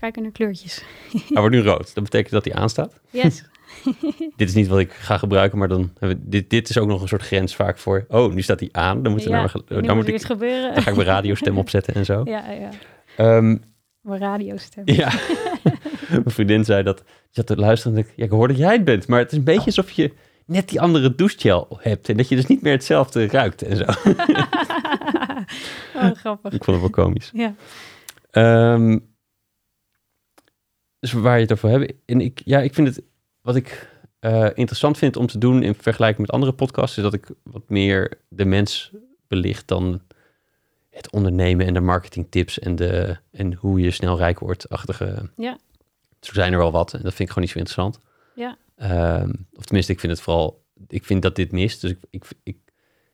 Kijken naar kleurtjes. Hij wordt nu rood. Dat betekent dat hij aanstaat. Yes. Dit is niet wat ik ga gebruiken, maar dan hebben we, dit, dit is ook nog een soort grens vaak voor. Oh, nu staat hij aan. Dan moet, ja, nou, nu dan, moet moet ik, iets gebeuren. dan ga ik mijn radiostem opzetten en zo. Ja, ja. Ehm, Mijn radiostem. ja. mijn vriendin zei dat. Je zat te luisteren en ik, ja, ik hoor dat jij het bent. Maar het is een beetje alsof je net die andere douchegel hebt. En dat je dus niet meer hetzelfde ruikt en zo. oh, grappig. ik vond het wel komisch. Ja. Ehm, dus waar je het over hebt. En ik, ja, ik vind het, wat ik eh, interessant vind om te doen in vergelijking met andere podcasts, is dat ik wat meer de mens belicht dan het ondernemen en de marketingtips en, de, en hoe je snel rijk wordt. Achtige. Ja. Zo zijn er wel wat en dat vind ik gewoon niet zo interessant. Ja. Ehm, of tenminste, ik vind het vooral, ik vind dat dit mist. Dus ik, ik, ik,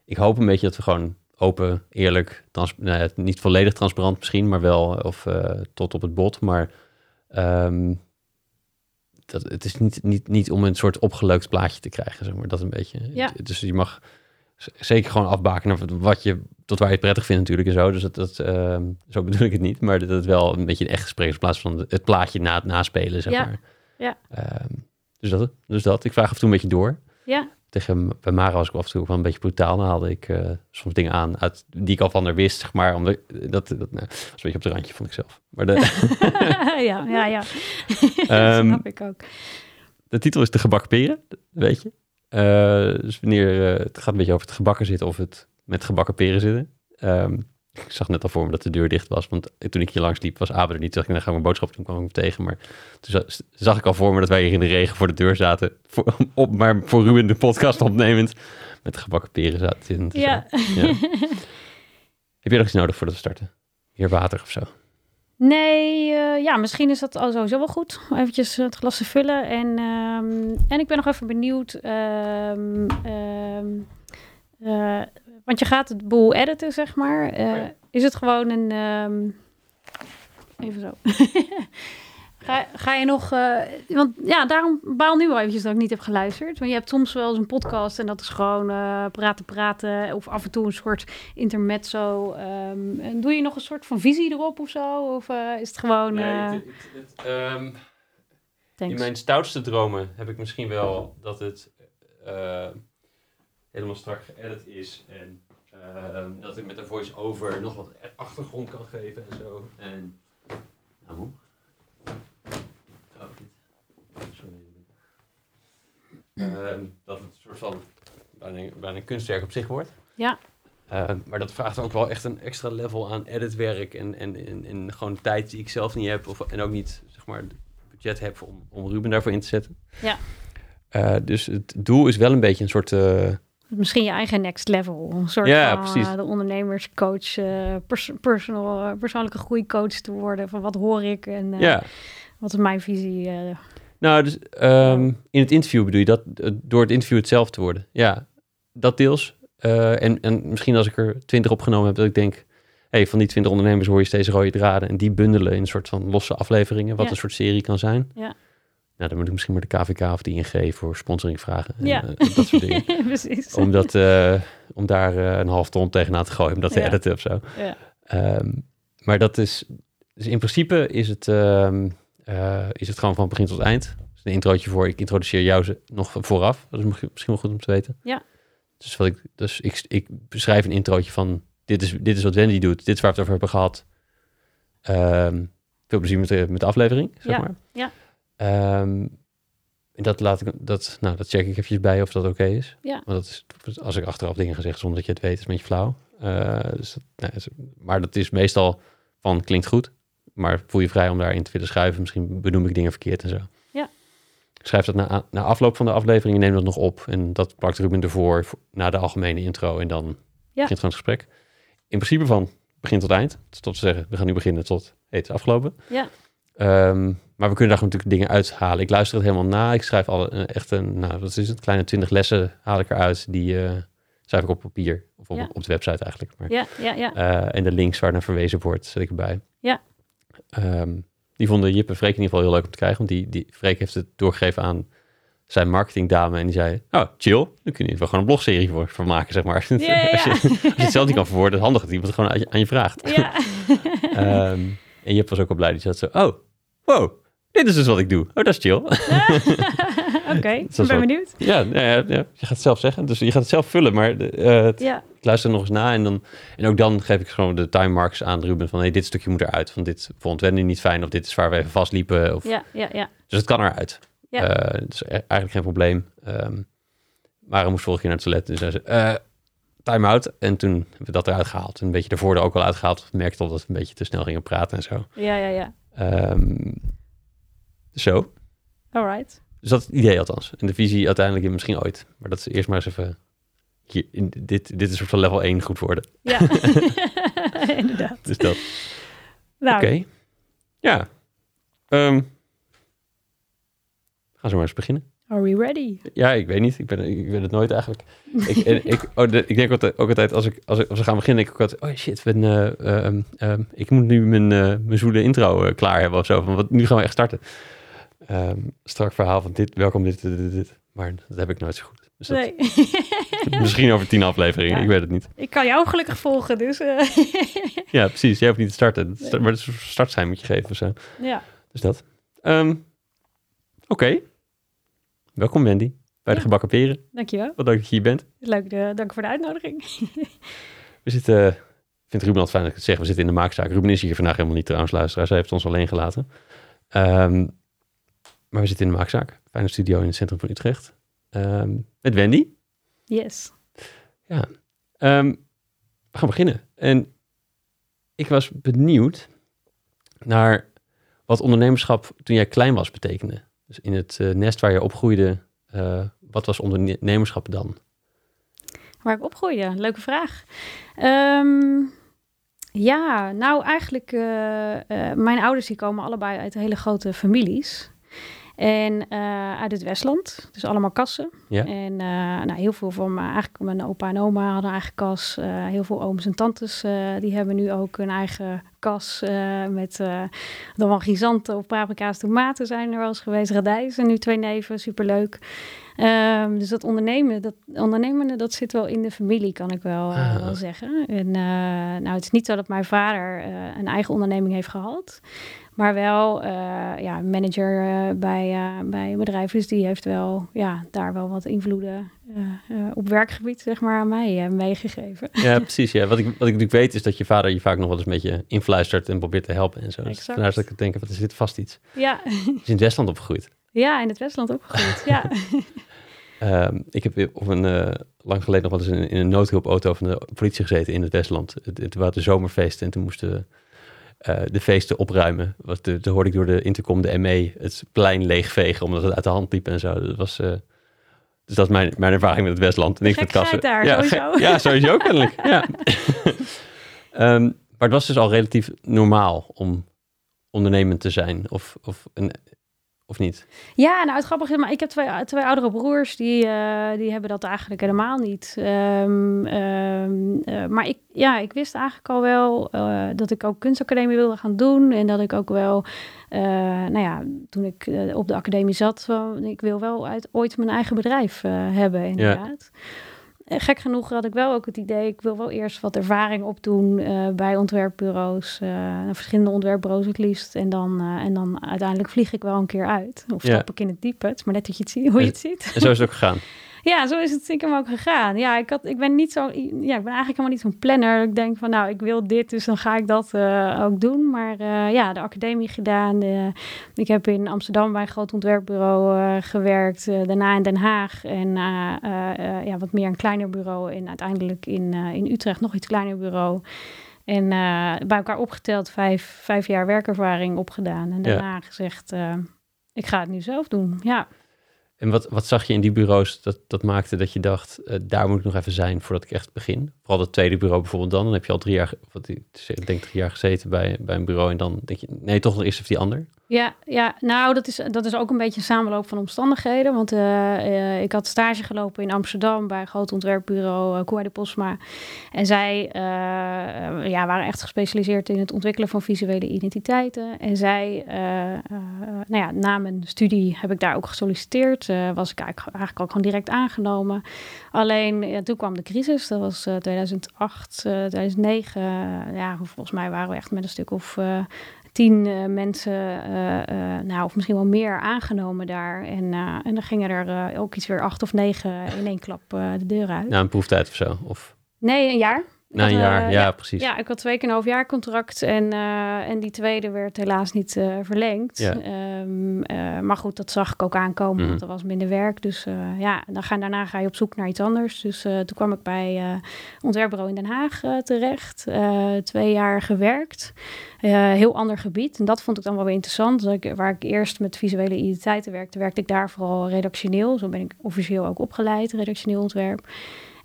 ik hoop een beetje dat we gewoon open, eerlijk, trans, nou ja, niet volledig transparant misschien, maar wel of eh, tot op het bot. Maar ehm, dat, het is niet, niet, niet om een soort opgeleukt plaatje te krijgen, zeg maar. Dat een beetje. Ja. Dus je mag zeker gewoon afbaken wat je, tot waar je het prettig vindt natuurlijk en zo. Dus dat, dat, ehm, zo bedoel ik het niet. Maar dat het wel een beetje een echt gesprek is in plaats van het plaatje na het naspelen, zeg Ja. maar. Ja. Ehm, dus, dat, dus dat. Ik vraag af en toe een beetje door. Ja. Tegen, bij Mara was ik af en toe ook wel een beetje brutaal. Dan haalde ik eh, soms dingen aan uit, die ik al van haar wist, zeg maar. Omdat, dat, dat nou, was een beetje op de randje, vond ik zelf. Maar de, ja, ja, ja. Ehm, snap ik ook. de titel is De Gebakken Peren, weet je. Eh, dus wanneer eh, het gaat een beetje over het gebakken zitten of het met gebakken peren zitten. Ehm, ik zag net al voor me dat de deur dicht was, want toen ik hier langs liep was Abe er niet. Toen dacht ik, dan ga ik mijn boodschap doen, kwam ik hem tegen. Maar toen za- zag ik al voor me dat wij hier in de regen voor de deur zaten. Voor, op, maar voor Ruben de podcast opnemend. Met gebakken peren zaten. Ja. ja. Heb je nog iets nodig voordat we starten? Hier water of zo? Nee, eh, ja, misschien is dat al sowieso wel goed. Eventjes het glas te vullen. En, ehm, en ik ben nog even benieuwd. ehm, ehm, eh, want je gaat het boel editen, zeg maar. Eh, Oh. Is het gewoon een... ehm, even zo. ga, ga je nog... eh, want ja, daarom baal nu wel eventjes dat ik niet heb geluisterd. Want je hebt soms wel eens een podcast en dat is gewoon eh, praten, praten. Of af en toe een soort intermezzo. ehm, en doe je nog een soort van visie erop of zo? Of is het gewoon... eh, ehm, In mijn stoutste dromen heb ik misschien wel dat het helemaal strak geëdit is. En eh, dat ik met een voice-over nog wat achtergrond kan geven en zo. En. Nou. Oh, dit. Sorry. Ehm, dat het een soort van. bijna, bijna een kunstwerk op zich wordt. Ja. Eh, maar dat vraagt ook wel echt een extra level aan editwerk en, en, en, en gewoon tijd die ik zelf niet heb. Of, en ook niet, zeg maar, budget heb om, om Ruben daarvoor in te zetten. Ja. Eh, dus het doel is wel een beetje een soort... Misschien je eigen next level. Een soort Ja, van precies. eh, de ondernemerscoach, pers- personal, eh, persoonlijke groeicoach te worden. Van wat hoor ik en ja, wat is mijn visie. nou, dus ehm, in het interview bedoel je dat door het interview het zelf te worden. Ja, dat deels. En, en misschien als ik er twintig opgenomen heb, dat ik denk... Hey, van die twintig ondernemers hoor je steeds rode draden... en die bundelen in een soort van losse afleveringen... wat Ja. een soort serie kan zijn. Ja. Nou, dan moet ik misschien maar de KVK of de ING voor sponsoring vragen. En, Ja. eh, dat soort dingen. Precies. om, dat, eh, om daar eh, een half ton tegenaan te gooien, om dat te editen of zo. Ja. Ehm, maar dat is, dus in principe is het, ehm, eh, is het gewoon van begin tot eind. Dus een introotje voor, ik introduceer jou ze nog vooraf. Dat is misschien wel goed om te weten. Ja. Dus, wat ik, dus ik, ik beschrijf een introotje van, dit is, dit is wat Wendy doet, dit is waar we het over hebben gehad. Ehm, veel plezier met de, met de aflevering, zeg Ja, maar. ja. Ehm, en dat laat ik, dat, nou, dat check ik eventjes bij of dat oké is. Ja. Want dat is, als ik achteraf dingen ga zeggen zonder dat je het weet, is een beetje flauw. Eh, dus dat, nou, is- maar dat is meestal van klinkt goed, maar voel je vrij om daarin te willen schuiven. Misschien benoem ik dingen verkeerd en zo. Ja. Ik schrijf dat na, na afloop van de aflevering neem dat nog op. En dat plakt Ruben ervoor voor- na de algemene intro en dan begint gewoon het gesprek. In principe van begin tot eind. Tot te zeggen, we gaan nu beginnen tot hey, het is afgelopen. Ja. Ehm, maar we kunnen daar natuurlijk dingen uithalen. Ik luister het helemaal na. Ik schrijf al een, echt een, nou, wat is het, kleine twintig lessen haal ik eruit. Die eh, schrijf ik op papier. Of op, Ja. op de website eigenlijk. Maar, Ja, ja, ja. eh, en de links waar naar verwezen wordt, zet ik erbij. Ja. Ehm, die vonden Jip en Freek in ieder geval heel leuk om te krijgen. Want die, die Freek heeft het doorgegeven aan zijn marketingdame. En die zei, oh, chill. Daar kun je in ieder geval gewoon een blogserie voor, voor maken, zeg maar. Ja, ja, als, je, ja. als je het zelf niet kan verwoorden, is het handig dat iemand het gewoon aan je, aan je vraagt. ja. Ehm, en Jip was ook al blij. Die zat zo, oh, wow, dit is dus wat ik doe. Oh, dat is chill. Oké, ik wel- ben benieuwd. ja, nou ja, ja, je gaat het zelf zeggen. Dus je gaat het zelf vullen, maar eh, het- Ja, ik luister nog eens na. En, dan, en ook dan geef ik gewoon de time marks aan Ruben van, hey, dit stukje moet eruit. Want dit vond Wendy niet fijn, of dit is waar we even vastliepen. Of, ja, ja, ja. Dus het kan eruit. Ja. Eh, dus eigenlijk geen probleem. Ehm, maar hij moest vorige keer naar het toilet. Dus hij zei, eh, time out. En toen hebben we dat eruit gehaald. En een beetje ervoor er ook al uitgehaald. Ik merkte al dat we een beetje te snel gingen praten en zo. Ja, ja, ja. Ehm, zo. Alright. Dus dat is het idee althans. En de visie uiteindelijk misschien ooit. Maar dat is eerst maar eens even... Hier, in, dit, dit is een soort van level 1 goed worden. Ja, inderdaad. Dus dat. Nou, Oké. Ja. Ehm, gaan ze maar eens beginnen. are we ready? Ja, ik weet niet. Ik ben, ik weet het nooit eigenlijk. ik, en ik, oh, de- ik denk ook altijd, ook altijd als, ik, als, ik, als we gaan beginnen, denk ik ook altijd, oh shit, ben, eh, ehm, ehm, ik moet nu mijn, eh mijn zoele intro eh, klaar hebben of zo. Van, wat, nu gaan we echt starten. Ehm, strak verhaal van dit, welkom dit, dit, dit, dit. Maar dat heb ik nooit zo goed. Dus dat, Nee. Misschien over tien afleveringen, Ja. ik weet het niet. ik kan jou gelukkig volgen, dus eh, Ja, precies. Jij hoeft niet te starten. Nee. start- Maar het is een startschijn moet je geven of zo. ja. Dus dat. Ehm, Oké. Welkom Wendy, bij de gebakken peren. Dankjewel. Wat leuk dat je hier bent. Leuk, de, dank voor de uitnodiging. We zitten, ik vind Ruben altijd fijn dat ik het zeg, we zitten in de maakzaak. Ruben is hier vandaag helemaal niet trouwens, luisteraars. Hij heeft ons alleen gelaten. Ehm, maar we zitten in de maakzaak. Fijne studio in het centrum van Utrecht. Ehm, met Wendy. Yes. Ehm, we gaan beginnen. En ik was benieuwd naar wat ondernemerschap toen jij klein was betekende. Dus in het eh, nest waar je opgroeide, eh, wat was ondernemerschap dan? Waar ik opgroeide, leuke vraag. Ehm, ja, nou eigenlijk, eh, mijn ouders die komen allebei uit hele grote families. En eh, uit het Westland, dus allemaal kassen. Ja. En eh, nou, heel veel van mijn, eigenlijk mijn opa en oma hadden een eigen kas. Eh, heel veel ooms en tantes, die hebben nu ook een eigen kas met dan wel gizanten of paprika's, tomaten zijn er wel eens geweest, radijs en nu twee neven, superleuk. Ehm, dus dat ondernemen, dat ondernemende, dat zit wel in de familie, kan ik wel, Ah. wel zeggen. En nou, het is niet zo dat mijn vader een eigen onderneming heeft gehad. Maar wel eh, ja, manager eh, bij, eh, bij bedrijf. Dus die heeft wel ja, daar wel wat invloeden op werkgebied, zeg maar, aan mij meegegeven. Ja, precies. Ja. Wat, ik, wat ik natuurlijk weet is dat je vader je vaak nog wel eens een beetje influistert en probeert te helpen en zo. Dus dat ik denk, wat is dit vast iets? Ja, is in het Westland opgegroeid. ja in het Westland opgegroeid. Ja, Ehm, ik heb op een, lang geleden nog wel eens in, in een noodhulpauto van de politie gezeten in het Westland. Het, het waren de zomerfeesten en toen moesten eh, de feesten opruimen. Wat de, toen hoorde ik door de intercom de ME het plein leegvegen omdat het uit de hand liep en zo. Dat was, eh, dus dat is mijn, mijn ervaring met het Westland. Niks met kassen. Daar, ja, sowieso. ja, sowieso kennelijk. ja. Ehm, maar het was dus al relatief normaal om ondernemend te zijn of, of, een, of niet. Ja, nou het grappige is, maar ik heb twee, twee oudere broers, die, eh, die hebben dat eigenlijk helemaal niet. Ehm, ehm, eh, maar ik, ja, ik wist eigenlijk al wel eh, dat ik ook kunstacademie wilde gaan doen. En dat ik ook wel, nou ja, toen ik op de academie zat, ik wil wel uit, ooit mijn eigen bedrijf hebben inderdaad. Eh, Gek genoeg had ik wel ook het idee, ik wil wel eerst wat ervaring opdoen eh, bij ontwerpbureaus, eh, verschillende ontwerpbureaus het liefst. En dan, eh, en dan uiteindelijk vlieg ik wel een keer uit. Of Ja. stap ik in het diepe. Het is maar net dat je het ziet, hoe je het ziet. En zo is het ook gegaan. Ja, zo is het stiekem ook gegaan. Ja, ik, had, ik ben niet zo, ja, ik ben eigenlijk helemaal niet zo'n planner. Ik denk van, nou, ik wil dit, dus dan ga ik dat eh, ook doen. Maar eh, ja, de academie gedaan. Ik heb in Amsterdam bij een groot ontwerpbureau eh, gewerkt. daarna in Den Haag en ja, wat meer een kleiner bureau. En uiteindelijk in, in Utrecht nog iets kleiner bureau. En bij elkaar opgeteld vijf, vijf jaar werkervaring opgedaan. En Ja. daarna gezegd, ik ga het nu zelf doen. Ja. En wat, wat zag je in die bureaus dat, dat maakte dat je dacht, eh, daar moet ik nog even zijn voordat ik echt begin? Vooral dat tweede bureau bijvoorbeeld dan. Dan heb je al drie jaar, wat ik denk drie jaar gezeten bij, bij een bureau. En dan denk je, nee, toch nog eerst even die ander. Ja, ja nou, dat is, dat is ook een beetje een samenloop van omstandigheden. Want eh, eh, ik had stage gelopen in Amsterdam bij een groot ontwerpbureau, uh, de Posma. En zij ja, waren echt gespecialiseerd in het ontwikkelen van visuele identiteiten. En zij, nou ja, na mijn studie heb ik daar ook gesolliciteerd. Was ik eigenlijk, eigenlijk ook gewoon direct aangenomen. Alleen, ja, toen kwam de crisis. Dat was eh, 2008, eh, 2009. ja, volgens mij waren we echt met een stuk of... tien eh, mensen, eh, eh, nou, of misschien wel meer, aangenomen daar. En, en dan gingen er ook iets weer acht of negen in één klap de deur uit. Na een proeftijd of zo? Of Nee, een jaar. Na een eh, jaar? ja, precies. Ja, ik had twee keer een half jaar contract en, eh, en die tweede werd helaas niet eh, verlengd. Ja. Ehm, eh, maar goed, dat zag ik ook aankomen, Mhm. want er was minder werk. Dus eh, ja, dan ga, daarna ga je op zoek naar iets anders. Dus eh, toen kwam ik bij eh ontwerpbureau in Den Haag eh, terecht. Eh, twee jaar gewerkt. Eh, heel ander gebied. En dat vond ik dan wel weer interessant. Dat ik, waar ik eerst met visuele identiteiten werkte, werkte ik daar vooral redactioneel. Zo ben ik officieel ook opgeleid, redactioneel ontwerp.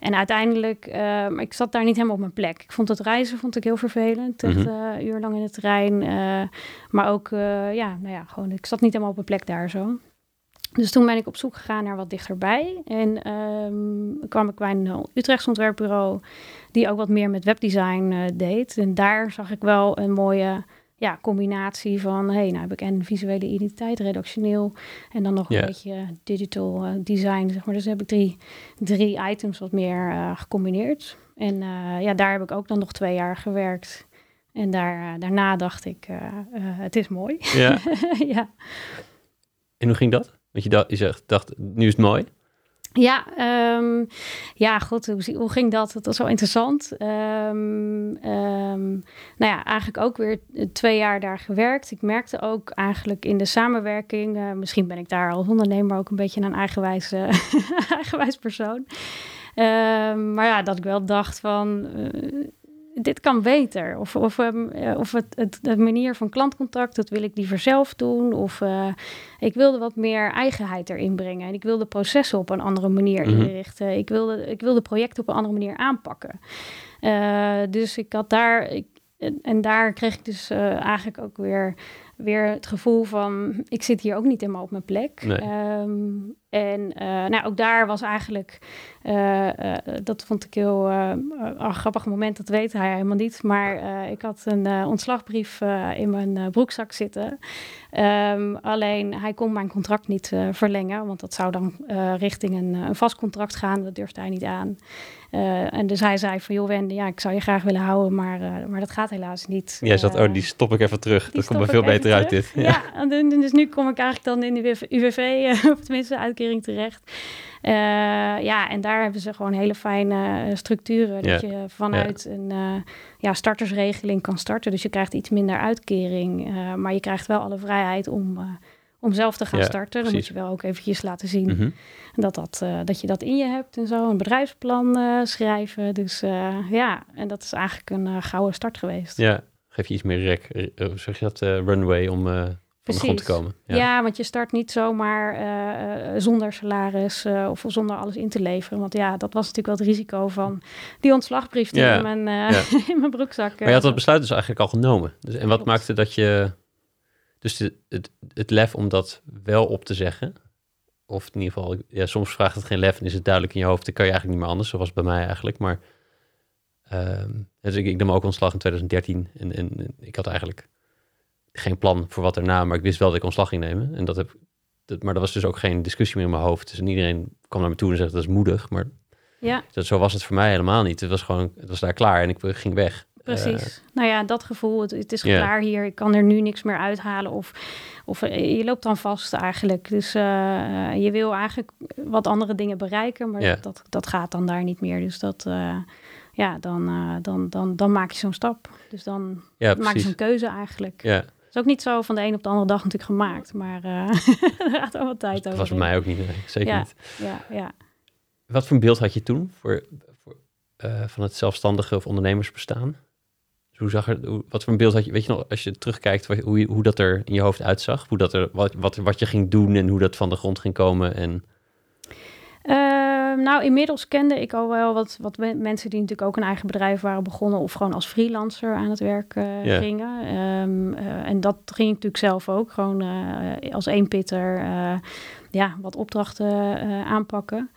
En uiteindelijk, eh, ik zat daar niet helemaal op mijn plek. Ik vond het reizen vond ik heel vervelend. Mhm. eh, urenlang in het terrein. eh, maar ook, eh, ja, nou ja, gewoon, ik zat niet helemaal op mijn plek daar zo. Dus toen ben ik op zoek gegaan naar wat dichterbij. En ehm, kwam ik bij een Utrechts ontwerpbureau... die ook wat meer met webdesign deed. En daar zag ik wel een mooie ja, combinatie van... hey, nou heb ik en visuele identiteit, redactioneel... en dan nog een beetje digital eh, design, zeg maar. Dus heb ik drie, drie items wat meer eh, gecombineerd. En eh, ja, daar heb ik ook dan nog twee jaar gewerkt... En daar, eh, daarna dacht ik, eh, eh, het is mooi. Ja. ja. En hoe ging dat? Want je dacht, je zegt, dacht, nu is het mooi. Ja, ehm, ja, goed, hoe, ging dat? Dat was wel interessant. Ehm, ehm, nou ja, eigenlijk ook weer twee jaar daar gewerkt. Ik merkte ook eigenlijk in de samenwerking, eh, misschien ben ik daar als ondernemer ook een beetje een eigenwijs, eigenwijs persoon. Maar ja, dat ik wel dacht van, eh, dit kan beter. Of, of, ehm, eh, of het, het, de manier van klantcontact, dat wil ik liever zelf doen. Of eh, ik wilde wat meer eigenheid erin brengen. En ik wilde processen op een andere manier Mhm. inrichten. Ik wilde, ik wilde projecten op een andere manier aanpakken. Eh, dus ik had daar... Ik, en, daar kreeg ik dus eigenlijk ook weer, weer het gevoel van... ik zit hier ook niet helemaal op mijn plek. Nee. Ehm, en eh, nou, ook daar was eigenlijk... eh, eh, dat vond ik heel een grappig moment, dat weet hij helemaal niet. Maar ik had een ontslagbrief in mijn broekzak zitten. Ehm, alleen hij kon mijn contract niet verlengen, want dat zou dan richting een, een vast contract gaan. Dat durfde hij niet aan. En dus hij zei van, joh Wende, ja, ik zou je graag willen houden, maar, maar dat gaat helaas niet. Jij zat, oh, die stop ik even terug. Dat komt me stop veel beter uit dit. Ja, en dus nu kom ik eigenlijk dan in de UWV, of tenminste uitkering terecht. Eh, ja, en daar hebben ze gewoon hele fijne eh, structuren. Dat je vanuit een eh, ja, startersregeling kan starten. Dus je krijgt iets minder uitkering. maar je krijgt wel alle vrijheid om, om zelf te gaan Ja, starten. Dan moet je wel ook eventjes laten zien Mhm. dat, dat, dat je dat in je hebt en zo. Een bedrijfsplan schrijven. Dus ja, en dat is eigenlijk een gouden start geweest. Ja, geef je iets meer rek, zeg je dat, runway om van de grond te Precies. komen. Ja. want je start niet zomaar eh, eh, zonder salaris eh, of zonder alles in te leveren. Want ja, dat was natuurlijk wel het risico van die ontslagbrief die Ja, in, mijn, ja. in mijn broekzak. Maar je had dat besluit dus eigenlijk al genomen. Dus, en wat Klopt. maakte dat je... Dus de, het, het lef om dat wel op te zeggen... Of in ieder geval, ja, soms vraagt het geen lef en is het duidelijk in je hoofd. Dan kan je eigenlijk niet meer anders. Zo was het bij mij eigenlijk. Maar ehm, dus ik, ik nam ook ontslag in 2013. En, en, en ik had eigenlijk geen plan voor wat erna. Maar ik wist wel dat ik ontslag ging nemen. En dat heb, dat, maar dat was dus ook geen discussie meer in mijn hoofd. Dus iedereen kwam naar me toe en zegt dat is moedig. Maar Ja, dat, zo was het voor mij helemaal niet. Het was gewoon, het was daar klaar en ik ging weg. precies. nou ja, dat gevoel, het, het is klaar hier. Ik kan er nu niks meer uithalen. Of, of eh, je loopt dan vast eigenlijk. Dus eh, eh, je wil eigenlijk wat andere dingen bereiken. Maar dat, dat, gaat dan daar niet meer. Dus dat... eh, ja, dan, eh, dan, dan, dan maak je zo'n stap. Dus dan Ja, maak je zo'n keuze eigenlijk. Ja, is ook niet zo van de een op de andere dag natuurlijk gemaakt, maar eh er gaat al wat tijd dat over. was bij mij ook niet. nee, zeker Ja. niet. Ja, ja. Wat voor een beeld had je toen voor, voor, eh, van het zelfstandige of ondernemersbestaan? Dus hoe zag er, hoe, wat voor een beeld had je, weet je nog, als je terugkijkt, wat, hoe, je- hoe dat er in je hoofd uitzag? Hoe dat er, wat, wat, wat je ging doen en hoe dat van de grond ging komen? En, Ehm, nou, inmiddels kende ik al wel wat, wat men- mensen die natuurlijk ook een eigen bedrijf waren begonnen of gewoon als freelancer aan het werk eh, gingen. Ehm, eh, en dat ging ik natuurlijk zelf ook, gewoon eh, als eenpitter ja, wat opdrachten aanpakken.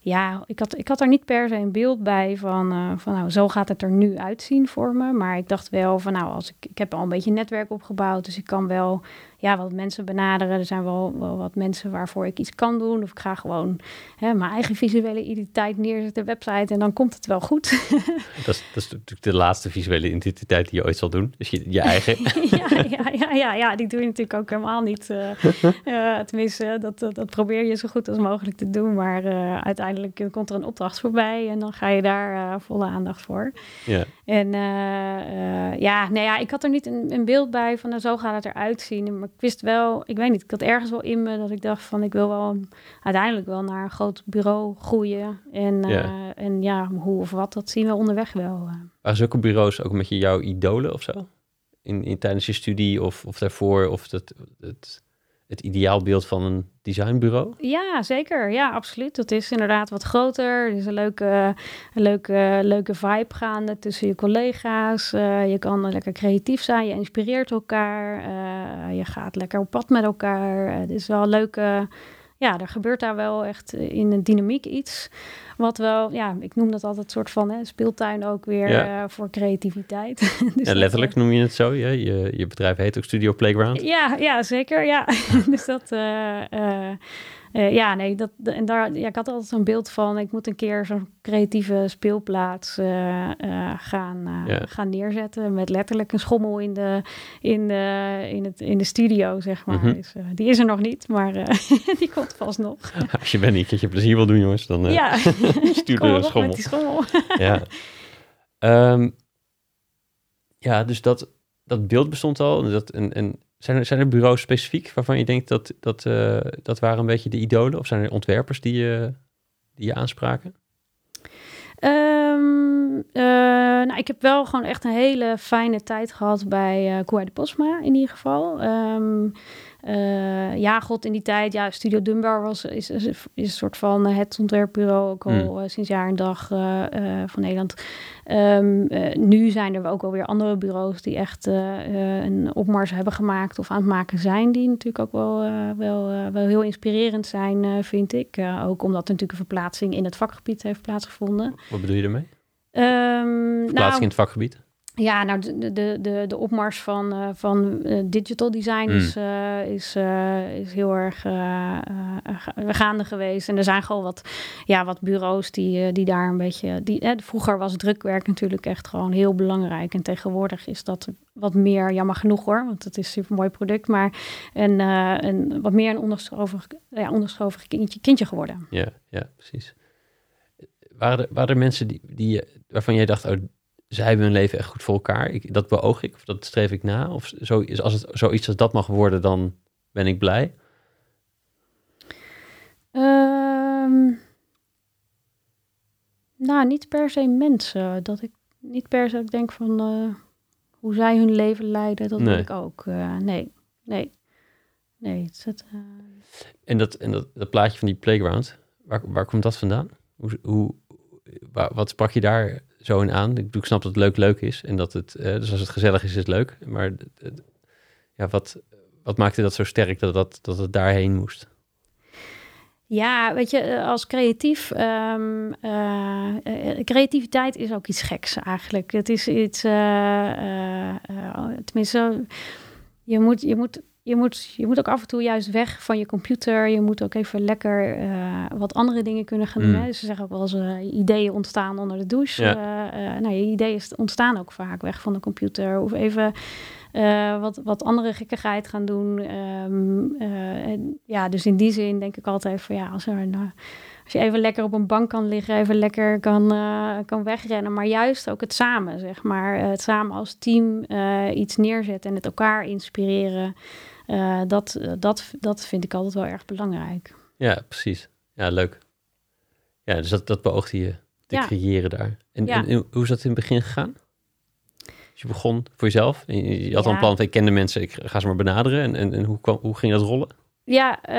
Ja, ik had, ik had er niet per se een beeld bij van, van nou, zo gaat het er nu uitzien voor me. Maar ik dacht wel van nou, als ik, ik heb al een beetje een netwerk opgebouwd, dus ik kan wel ja, wat mensen benaderen. Er zijn wel, wel wat mensen waarvoor ik iets kan doen. Of ik ga gewoon hè, mijn eigen visuele identiteit neerzetten, website. En dan komt het wel goed. dat, is, dat is natuurlijk de laatste visuele identiteit die je ooit zal doen. Dus je, je eigen. ja, ja, ja, ja, ja, die doe je natuurlijk ook helemaal niet. Uh, tenminste, dat, dat probeer je zo goed als mogelijk te doen. Maar uh, uiteindelijk komt er een opdracht voorbij. En dan ga je daar volle aandacht voor. Ja. En ja, nou ja, ik had er niet een, een beeld bij van nou, zo gaat het eruit zien. Maar ik wist wel, ik weet niet, ik had ergens wel in me dat ik dacht van ik wil wel uiteindelijk wel naar een groot bureau groeien. En ja, uh, en ja hoe of wat, dat zien we onderweg wel. Waren zulke bureaus ook met je jouw idolen of zo? In, in, tijdens je studie of, of daarvoor? Of dat, het, het ideaalbeeld van een designbureau? Ja, zeker. Ja, absoluut. Dat is inderdaad wat groter. Er is een leuke, een leuke, leuke vibe gaande tussen je collega's. Uh, je kan lekker creatief zijn. Je inspireert elkaar. Uh, je gaat lekker op pad met elkaar. Uh, het is wel een leuke ja, er gebeurt daar wel echt in de dynamiek iets. Wat wel, ja, ik noem dat altijd een soort van hè, speeltuin ook weer ja. uh, voor creativiteit. dus ja, letterlijk noem je het zo. Ja? Je, je bedrijf heet ook Studio Playground. Ja, ja zeker. Ja. dus dat. Uh, uh, uh, ja, nee, dat, en daar, ja, ik had altijd zo'n beeld van, ik moet een keer zo'n creatieve speelplaats uh, uh, gaan, ja. gaan neerzetten. Met letterlijk een schommel in de, in de, in het, in de studio, zeg maar. Mm -hmm. dus, die is er nog niet, maar die komt vast nog. Als je bent niet dat je plezier wil doen, jongens, dan ja. stuur een schommel. Met die schommel. ja. Um, ja, dus dat, dat beeld bestond al. Dat, en, en zijn er, zijn bureaus specifiek waarvan je denkt dat dat, uh, dat waren een beetje de idolen? Of zijn er ontwerpers die je, die je aanspraken? Um, uh, nou, ik heb wel gewoon echt een hele fijne tijd gehad bij uh, de Posma in ieder geval. Um, uh, ja, god, in die tijd, ja, Studio Dunbar was, is, is, is een soort van het ontwerpbureau, ook al mm. uh, sinds jaar en dag uh, van Nederland. Um, nu zijn er ook alweer andere bureaus die echt een opmars hebben gemaakt of aan het maken zijn, die natuurlijk ook wel, wel, wel heel inspirerend zijn, vind ik. ook omdat er natuurlijk een verplaatsing in het vakgebied heeft plaatsgevonden. Wat bedoel je daarmee? Um, verplaatsing nou, in het vakgebied? Ja, nou, de, de, de, de opmars van, uh, van uh, digital design mm. is, uh, is, is heel erg gaande geweest. En er zijn gewoon wat, ja, wat bureaus die, die daar een beetje... Die, vroeger was drukwerk natuurlijk echt gewoon heel belangrijk. En tegenwoordig is dat wat meer, jammer genoeg hoor, want het is een super mooi product. Maar een, een, wat meer een onderschoven, ja, onderschoven kindje, kindje geworden. Ja, ja, precies. Waren er, waren er mensen die, die, waarvan jij dacht... Oh, zij hebben hun leven echt goed voor elkaar. Ik, dat beoog ik, of dat streef ik na. Of zo, als het zoiets als dat mag worden, dan ben ik blij. Um, nou, niet per se mensen. Dat ik niet per se denk van uh, hoe zij hun leven leiden, dat nee. ik ook. Uh, nee, nee, nee. Het, uh... En, dat, en dat, dat plaatje van die playground, waar, waar komt dat vandaan? Hoe, hoe, waar, wat sprak je daar zo in aan. Ik, ik snap dat het leuk leuk is. En dat het, uh, dus als het gezellig is, is het leuk. Maar ja, wat, wat maakte dat zo sterk dat, dat, dat het daarheen moest? Ja, weet je, eh, als creatief, um, uh, creativiteit is ook iets geks eigenlijk. Het is iets, tenminste, je moet, je moet je moet, je moet ook af en toe juist weg van je computer. Je moet ook even lekker uh, wat andere dingen kunnen gaan doen. Mm. Dus ze zeggen ook wel eens uh, ideeën ontstaan onder de douche. Ja. Uh, nou, je ideeën ontstaan ook vaak weg van de computer. Of even wat, wat andere gekkigheid gaan doen. Um, en, ja, dus in die zin denk ik altijd van ja, als er... Nou, als je even lekker op een bank kan liggen, even lekker kan, uh, kan wegrennen. Maar juist ook het samen, zeg maar. het samen als team uh, iets neerzetten en het elkaar inspireren. Uh, dat, dat, dat vind ik altijd wel erg belangrijk. Ja, precies. Ja, leuk. Ja, dus dat, dat beoogde je te ja. creëren daar. En, ja. en, hoe is dat in het begin gegaan? Dus je begon voor jezelf. Je, je had ja. al een plan van ik ken de mensen, ik ga ze maar benaderen. En, en, en hoe, kwam, hoe ging dat rollen? Ja, uh,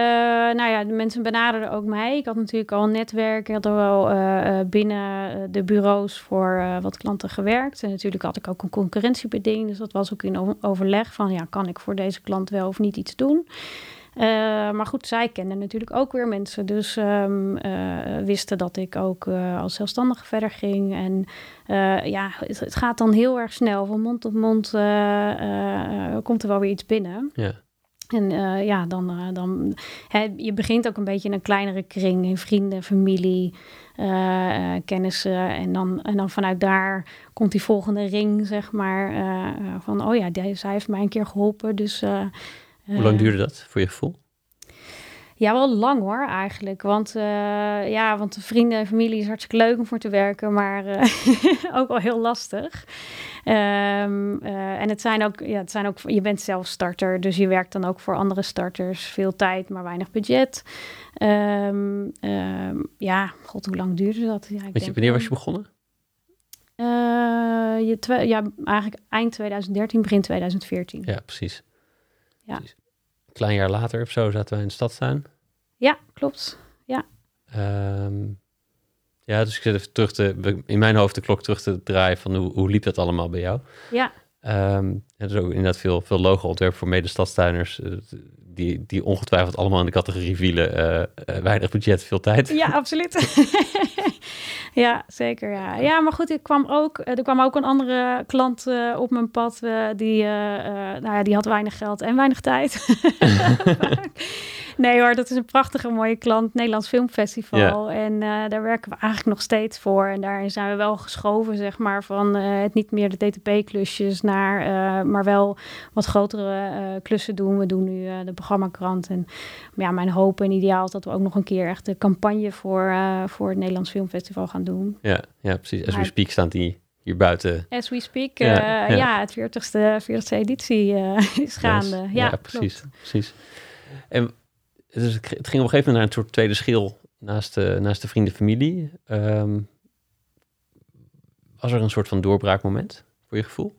nou ja, de mensen benaderden ook mij. Ik had natuurlijk al een netwerk. Ik had er wel uh, binnen de bureaus voor wat klanten gewerkt. En natuurlijk had ik ook een concurrentiebeding. Dus dat was ook in overleg van, ja, kan ik voor deze klant wel of niet iets doen? maar goed, zij kenden natuurlijk ook weer mensen. Dus um, wisten dat ik ook als zelfstandige verder ging. En ja, het, het, gaat dan heel erg snel. Van mond tot mond komt er wel weer iets binnen. Ja. En eh, ja, dan, eh, dan hè, je begint ook een beetje in een kleinere kring, in vrienden, familie, eh, kennissen. En dan, en dan vanuit daar komt die volgende ring, zeg maar. van, oh ja, die, zij heeft mij een keer geholpen. Dus, Hoe lang duurde dat voor je gevoel? Ja, wel lang hoor, eigenlijk. Want, eh, ja, want de vrienden en familie is hartstikke leuk om voor te werken, maar eh, ook wel heel lastig. Ehm, eh, en het zijn, ook, ja, het zijn ook, je bent zelf starter, dus je werkt dan ook voor andere starters. Veel tijd, maar weinig budget. Ehm, ehm, ja, god, hoe lang duurde dat? Ja, ik Weet je, wanneer was je begonnen? Je ja, eigenlijk eind 2013, begin 2014. Ja, precies. Ja. Precies. Een klein jaar later of zo zaten wij in de stadstuin. Ja, klopt. Ehm, ja, dus ik zit even terug te, in mijn hoofd de klok terug te draaien van hoe, hoe liep dat allemaal bij jou? Ja, Ehm er is ook inderdaad veel, veel logo-ontwerp voor medestadstuiners, eh, die, die ongetwijfeld allemaal in de categorie vielen. eh, eh, weinig budget, veel tijd. Ja, absoluut. ja, zeker. Ja. ja, maar goed, ik kwam ook, er kwam ook een andere klant eh, op mijn pad. eh, die, eh, eh, nou ja, die had weinig geld en weinig tijd. nee hoor, dat is een prachtige mooie klant, Nederlands Filmfestival. En eh, daar werken we eigenlijk nog steeds voor. En daarin zijn we wel geschoven, zeg maar, van eh, het niet meer de DTP-klusjes naar, eh, maar wel wat grotere eh, klussen doen. We doen nu eh, de programmakrant en ja, mijn hoop en ideaal is dat we ook nog een keer echt de campagne voor, eh, voor het Nederlands Filmfestival gaan doen. Ja, ja precies. As we speak staan die hier buiten. As we speak, Ja, ja, ja. ja. het 40ste, 40ste editie eh, is gaande. Nice. Ja, precies, klopt. precies. En dus het ging op een gegeven moment naar een soort tweede schil naast de, naast de vrienden familie. Ehm, was er een soort van doorbraakmoment voor je gevoel?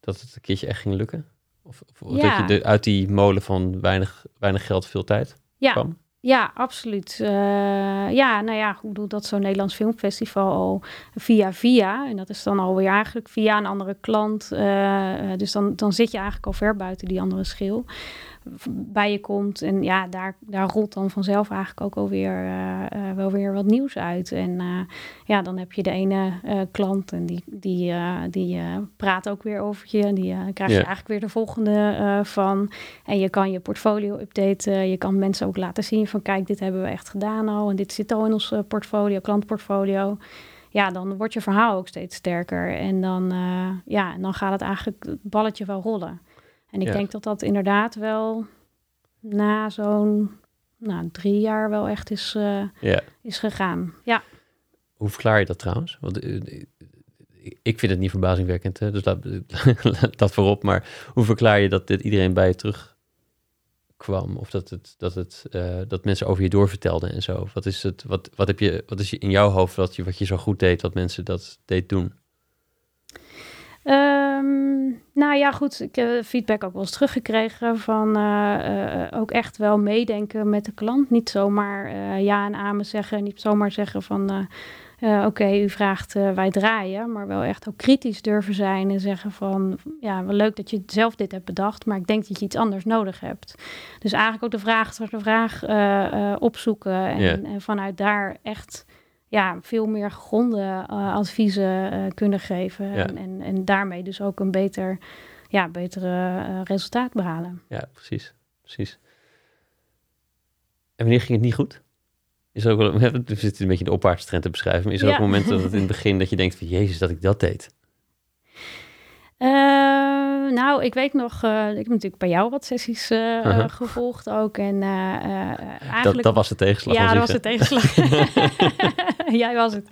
Dat het een keertje echt ging lukken? Of, of dat je de, uit die molen van weinig, weinig geld veel tijd Ja, kwam? Ja, absoluut. Eh, ja, nou ja, ik bedoel, dat zo'n Nederlands Filmfestival al via via. En dat is dan alweer eigenlijk via een andere klant. eh, dus dan, dan zit je eigenlijk al ver buiten die andere schil. Bij je komt. En ja, daar, daar rolt dan vanzelf eigenlijk ook alweer eh, wel weer wat nieuws uit. En eh, ja, dan heb je de ene klant en die, die, die praat ook weer over je. En die krijg je eigenlijk weer de volgende van. En je kan je portfolio updaten. Je kan mensen ook laten zien van kijk, dit hebben we echt gedaan al. En dit zit al in ons portfolio, klantportfolio. Ja, dan wordt je verhaal ook steeds sterker. En dan, ja, en dan gaat het eigenlijk het balletje wel rollen. En ik Ja. denk dat dat inderdaad wel na zo'n nou, drie jaar wel echt is, eh, Ja. is gegaan. Ja. Hoe verklaar je dat trouwens? Want eh, eh, ik vind het niet verbazingwekkend, hè? dus laat, laat dat voorop. Maar hoe verklaar je dat dit iedereen bij je terugkwam? Of dat, het, dat, het, dat mensen over je doorvertelden en zo? Wat is, het, wat, wat, heb je, wat is in jouw hoofd wat je, wat je zo goed deed, wat mensen dat deed doen? Ehm, nou ja, goed. Ik heb feedback ook wel eens teruggekregen van eh, eh, ook echt wel meedenken met de klant. Niet zomaar eh, ja en amen zeggen. Niet zomaar zeggen van oké, u vraagt, wij draaien. Maar wel echt ook kritisch durven zijn en zeggen van ja, wel leuk dat je zelf dit hebt bedacht. Maar ik denk dat je iets anders nodig hebt. Dus eigenlijk ook de vraag achter de vraag opzoeken. En vanuit daar echt ja, veel meer gegronde eh, adviezen eh, kunnen geven. Ja. En, en, en daarmee dus ook een beter, ja, betere eh, resultaat behalen. Ja, precies. precies. En wanneer ging het niet goed? Is er ook wel, we zitten een beetje de opwaartstrend te beschrijven. Maar is er Ja. ook een moment dat het in het begin dat je denkt van... Jezus, dat ik dat deed. Nou, ik weet nog, eh, ik heb natuurlijk bij jou wat sessies eh, eh, Uh-huh. gevolgd ook. En eh, Dat, eigenlijk... dat was de tegenslag. ja, dat was de tegenslag. Jij was het.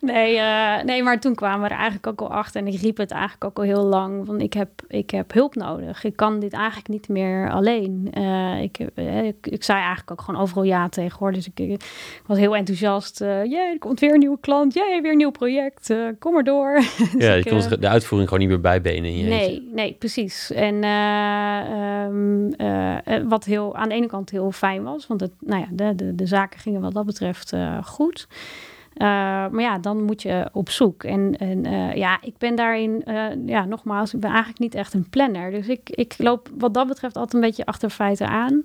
Nee, nee, maar toen kwamen we er eigenlijk ook al achter. En ik riep het eigenlijk ook al heel lang. Van ik heb, ik heb hulp nodig. Ik kan dit eigenlijk niet meer alleen. Ik, eh, ik, ik zei eigenlijk ook gewoon overal ja tegen hoor. Dus ik, ik was heel enthousiast. Jee, er komt weer een nieuwe klant. Jee, weer een nieuw project. Kom maar door. Dus Ja, je kon eh, de uitvoering gewoon niet meer bijbenen in je. Nee, nee, precies. En eh, ehm, eh, eh, wat heel, aan de ene kant heel fijn was, want het, nou ja, de, de, de zaken gingen wat dat betreft goed. Eh, maar ja, dan moet je op zoek. En, en eh, ja, ik ben daarin, eh, ja, nogmaals, ik ben eigenlijk niet echt een planner. Dus ik, ik loop wat dat betreft altijd een beetje achter feiten aan.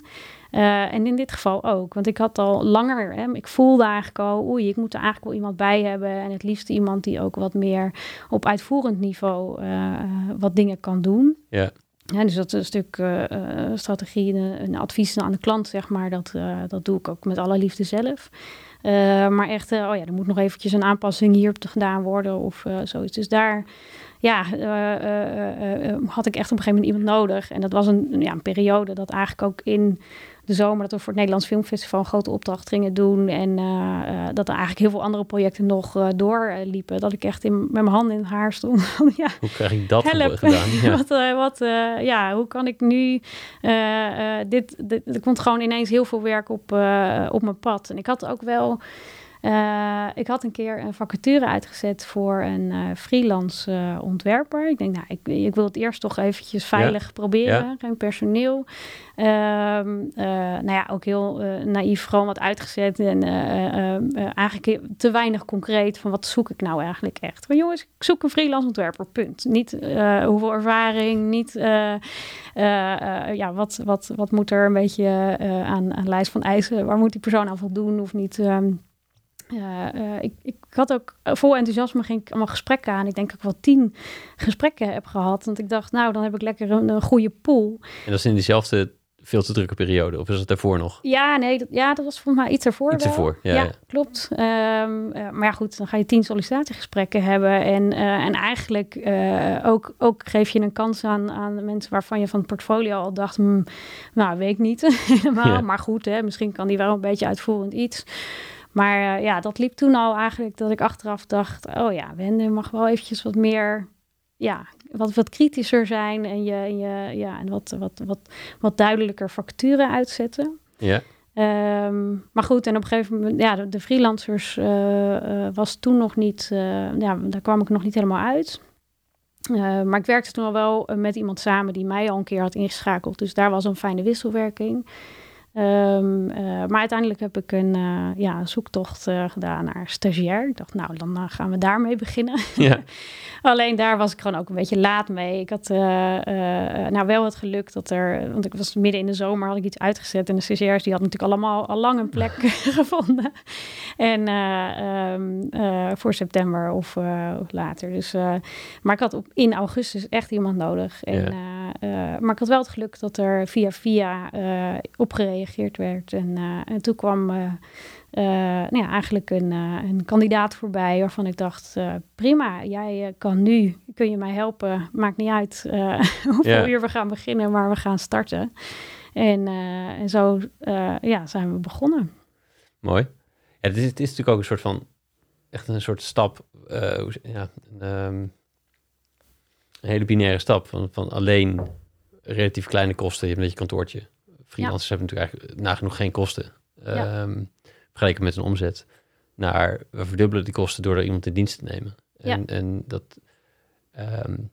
En in dit geval ook. Want ik had al langer, hè, ik voelde eigenlijk al, oei, ik moet er eigenlijk wel iemand bij hebben. En het liefst iemand die ook wat meer op uitvoerend niveau wat dingen kan doen. Ja. Ja, dus dat is een stuk uh, strategie en advies aan de klant, zeg maar. Dat, dat doe ik ook met alle liefde zelf. Maar echt, oh ja, er moet nog eventjes een aanpassing hier gedaan worden of zoiets. Dus daar ja, had ik echt op een gegeven moment iemand nodig. En dat was een, ja, een periode dat eigenlijk ook in de zomer dat we voor het Nederlands Filmfestival een grote opdracht gingen doen. En uh, uh, dat er eigenlijk heel veel andere projecten nog uh, doorliepen. dat ik echt in, met mijn handen in het haar stond. ja, hoe krijg ik dat help. gedaan? Ja. wat, wat, ja, hoe kan ik nu dit, dit... Er komt gewoon ineens heel veel werk op, op mijn pad. En ik had ook wel... Uh, ik had een keer een vacature uitgezet voor een uh, freelance uh, ontwerper. Ik denk, nou, ik, ik, wil het eerst toch eventjes veilig ja. proberen. Ja. Geen personeel. Um, nou ja, ook heel naïef gewoon wat uitgezet. En eigenlijk te weinig concreet van wat zoek ik nou eigenlijk echt. Maar jongens, ik zoek een freelance ontwerper, punt. Niet hoeveel ervaring, niet ja, wat, wat, wat moet er een beetje aan, aan lijst van eisen. Waar moet die persoon aan voldoen of niet... Um, uh, ik, ik had ook vol enthousiasme ging ik allemaal gesprekken aan. Ik denk dat ik wel tien gesprekken heb gehad. Want ik dacht, nou, dan heb ik lekker een, een goede pool. En dat is in diezelfde veel te drukke periode? Of is het daarvoor nog? Ja, nee, dat, ja, dat was volgens mij iets ervoor. Iets ervoor, ja. ja, klopt. Um, uh, maar ja, goed, dan ga je tien sollicitatiegesprekken hebben. En, uh, en eigenlijk uh, ook, ook geef je een kans aan, aan mensen waarvan je van het portfolio al dacht... Hm, nou, weet ik niet helemaal. Ja. Maar goed, hè, misschien kan die wel een beetje uitvoerend iets... Maar uh, ja, dat liep toen al eigenlijk dat ik achteraf dacht: oh ja, Wende mag wel eventjes wat meer, ja, wat, wat kritischer zijn en je, en je ja, en wat, wat, wat, wat duidelijker facturen uitzetten. Ja. Um, maar goed, en op een gegeven moment, ja, de, de freelancers uh, uh, was toen nog niet, ja, daar kwam ik nog niet helemaal uit. maar ik werkte toen al wel met iemand samen die mij al een keer had ingeschakeld. Dus daar was een fijne wisselwerking. Um, uh, maar uiteindelijk heb ik een uh, ja, zoektocht uh, gedaan naar stagiair. Ik dacht, nou, dan gaan we daarmee beginnen. Ja. Alleen daar was ik gewoon ook een beetje laat mee. Ik had nou wel het geluk dat er, want ik was midden in de zomer, had ik iets uitgezet. En de stagiairs die hadden natuurlijk allemaal al lang een plek gevonden. En um, voor september of, later. Dus, maar ik had op, in augustus echt iemand nodig. En, ja. maar ik had wel het geluk dat er via via opgereageerd gereageerd werd. En, uh, en toen kwam uh, nou ja, eigenlijk een, een kandidaat voorbij waarvan ik dacht, prima, jij kan nu, kun je mij helpen. Maakt niet uit hoeveel yeah. uur we gaan beginnen, maar we gaan starten. En, en zo ja, zijn we begonnen. Mooi. Ja, het is, het is natuurlijk ook een soort van, echt een soort stap, ja, een, um, een hele binaire stap van, van alleen relatief kleine kosten. Je hebt net je kantoortje. Freelancers ja. hebben natuurlijk eigenlijk nagenoeg geen kosten. Ja. Um, vergeleken met een omzet. Naar we verdubbelen die kosten door er iemand in dienst te nemen. En, ja. en dat. Um,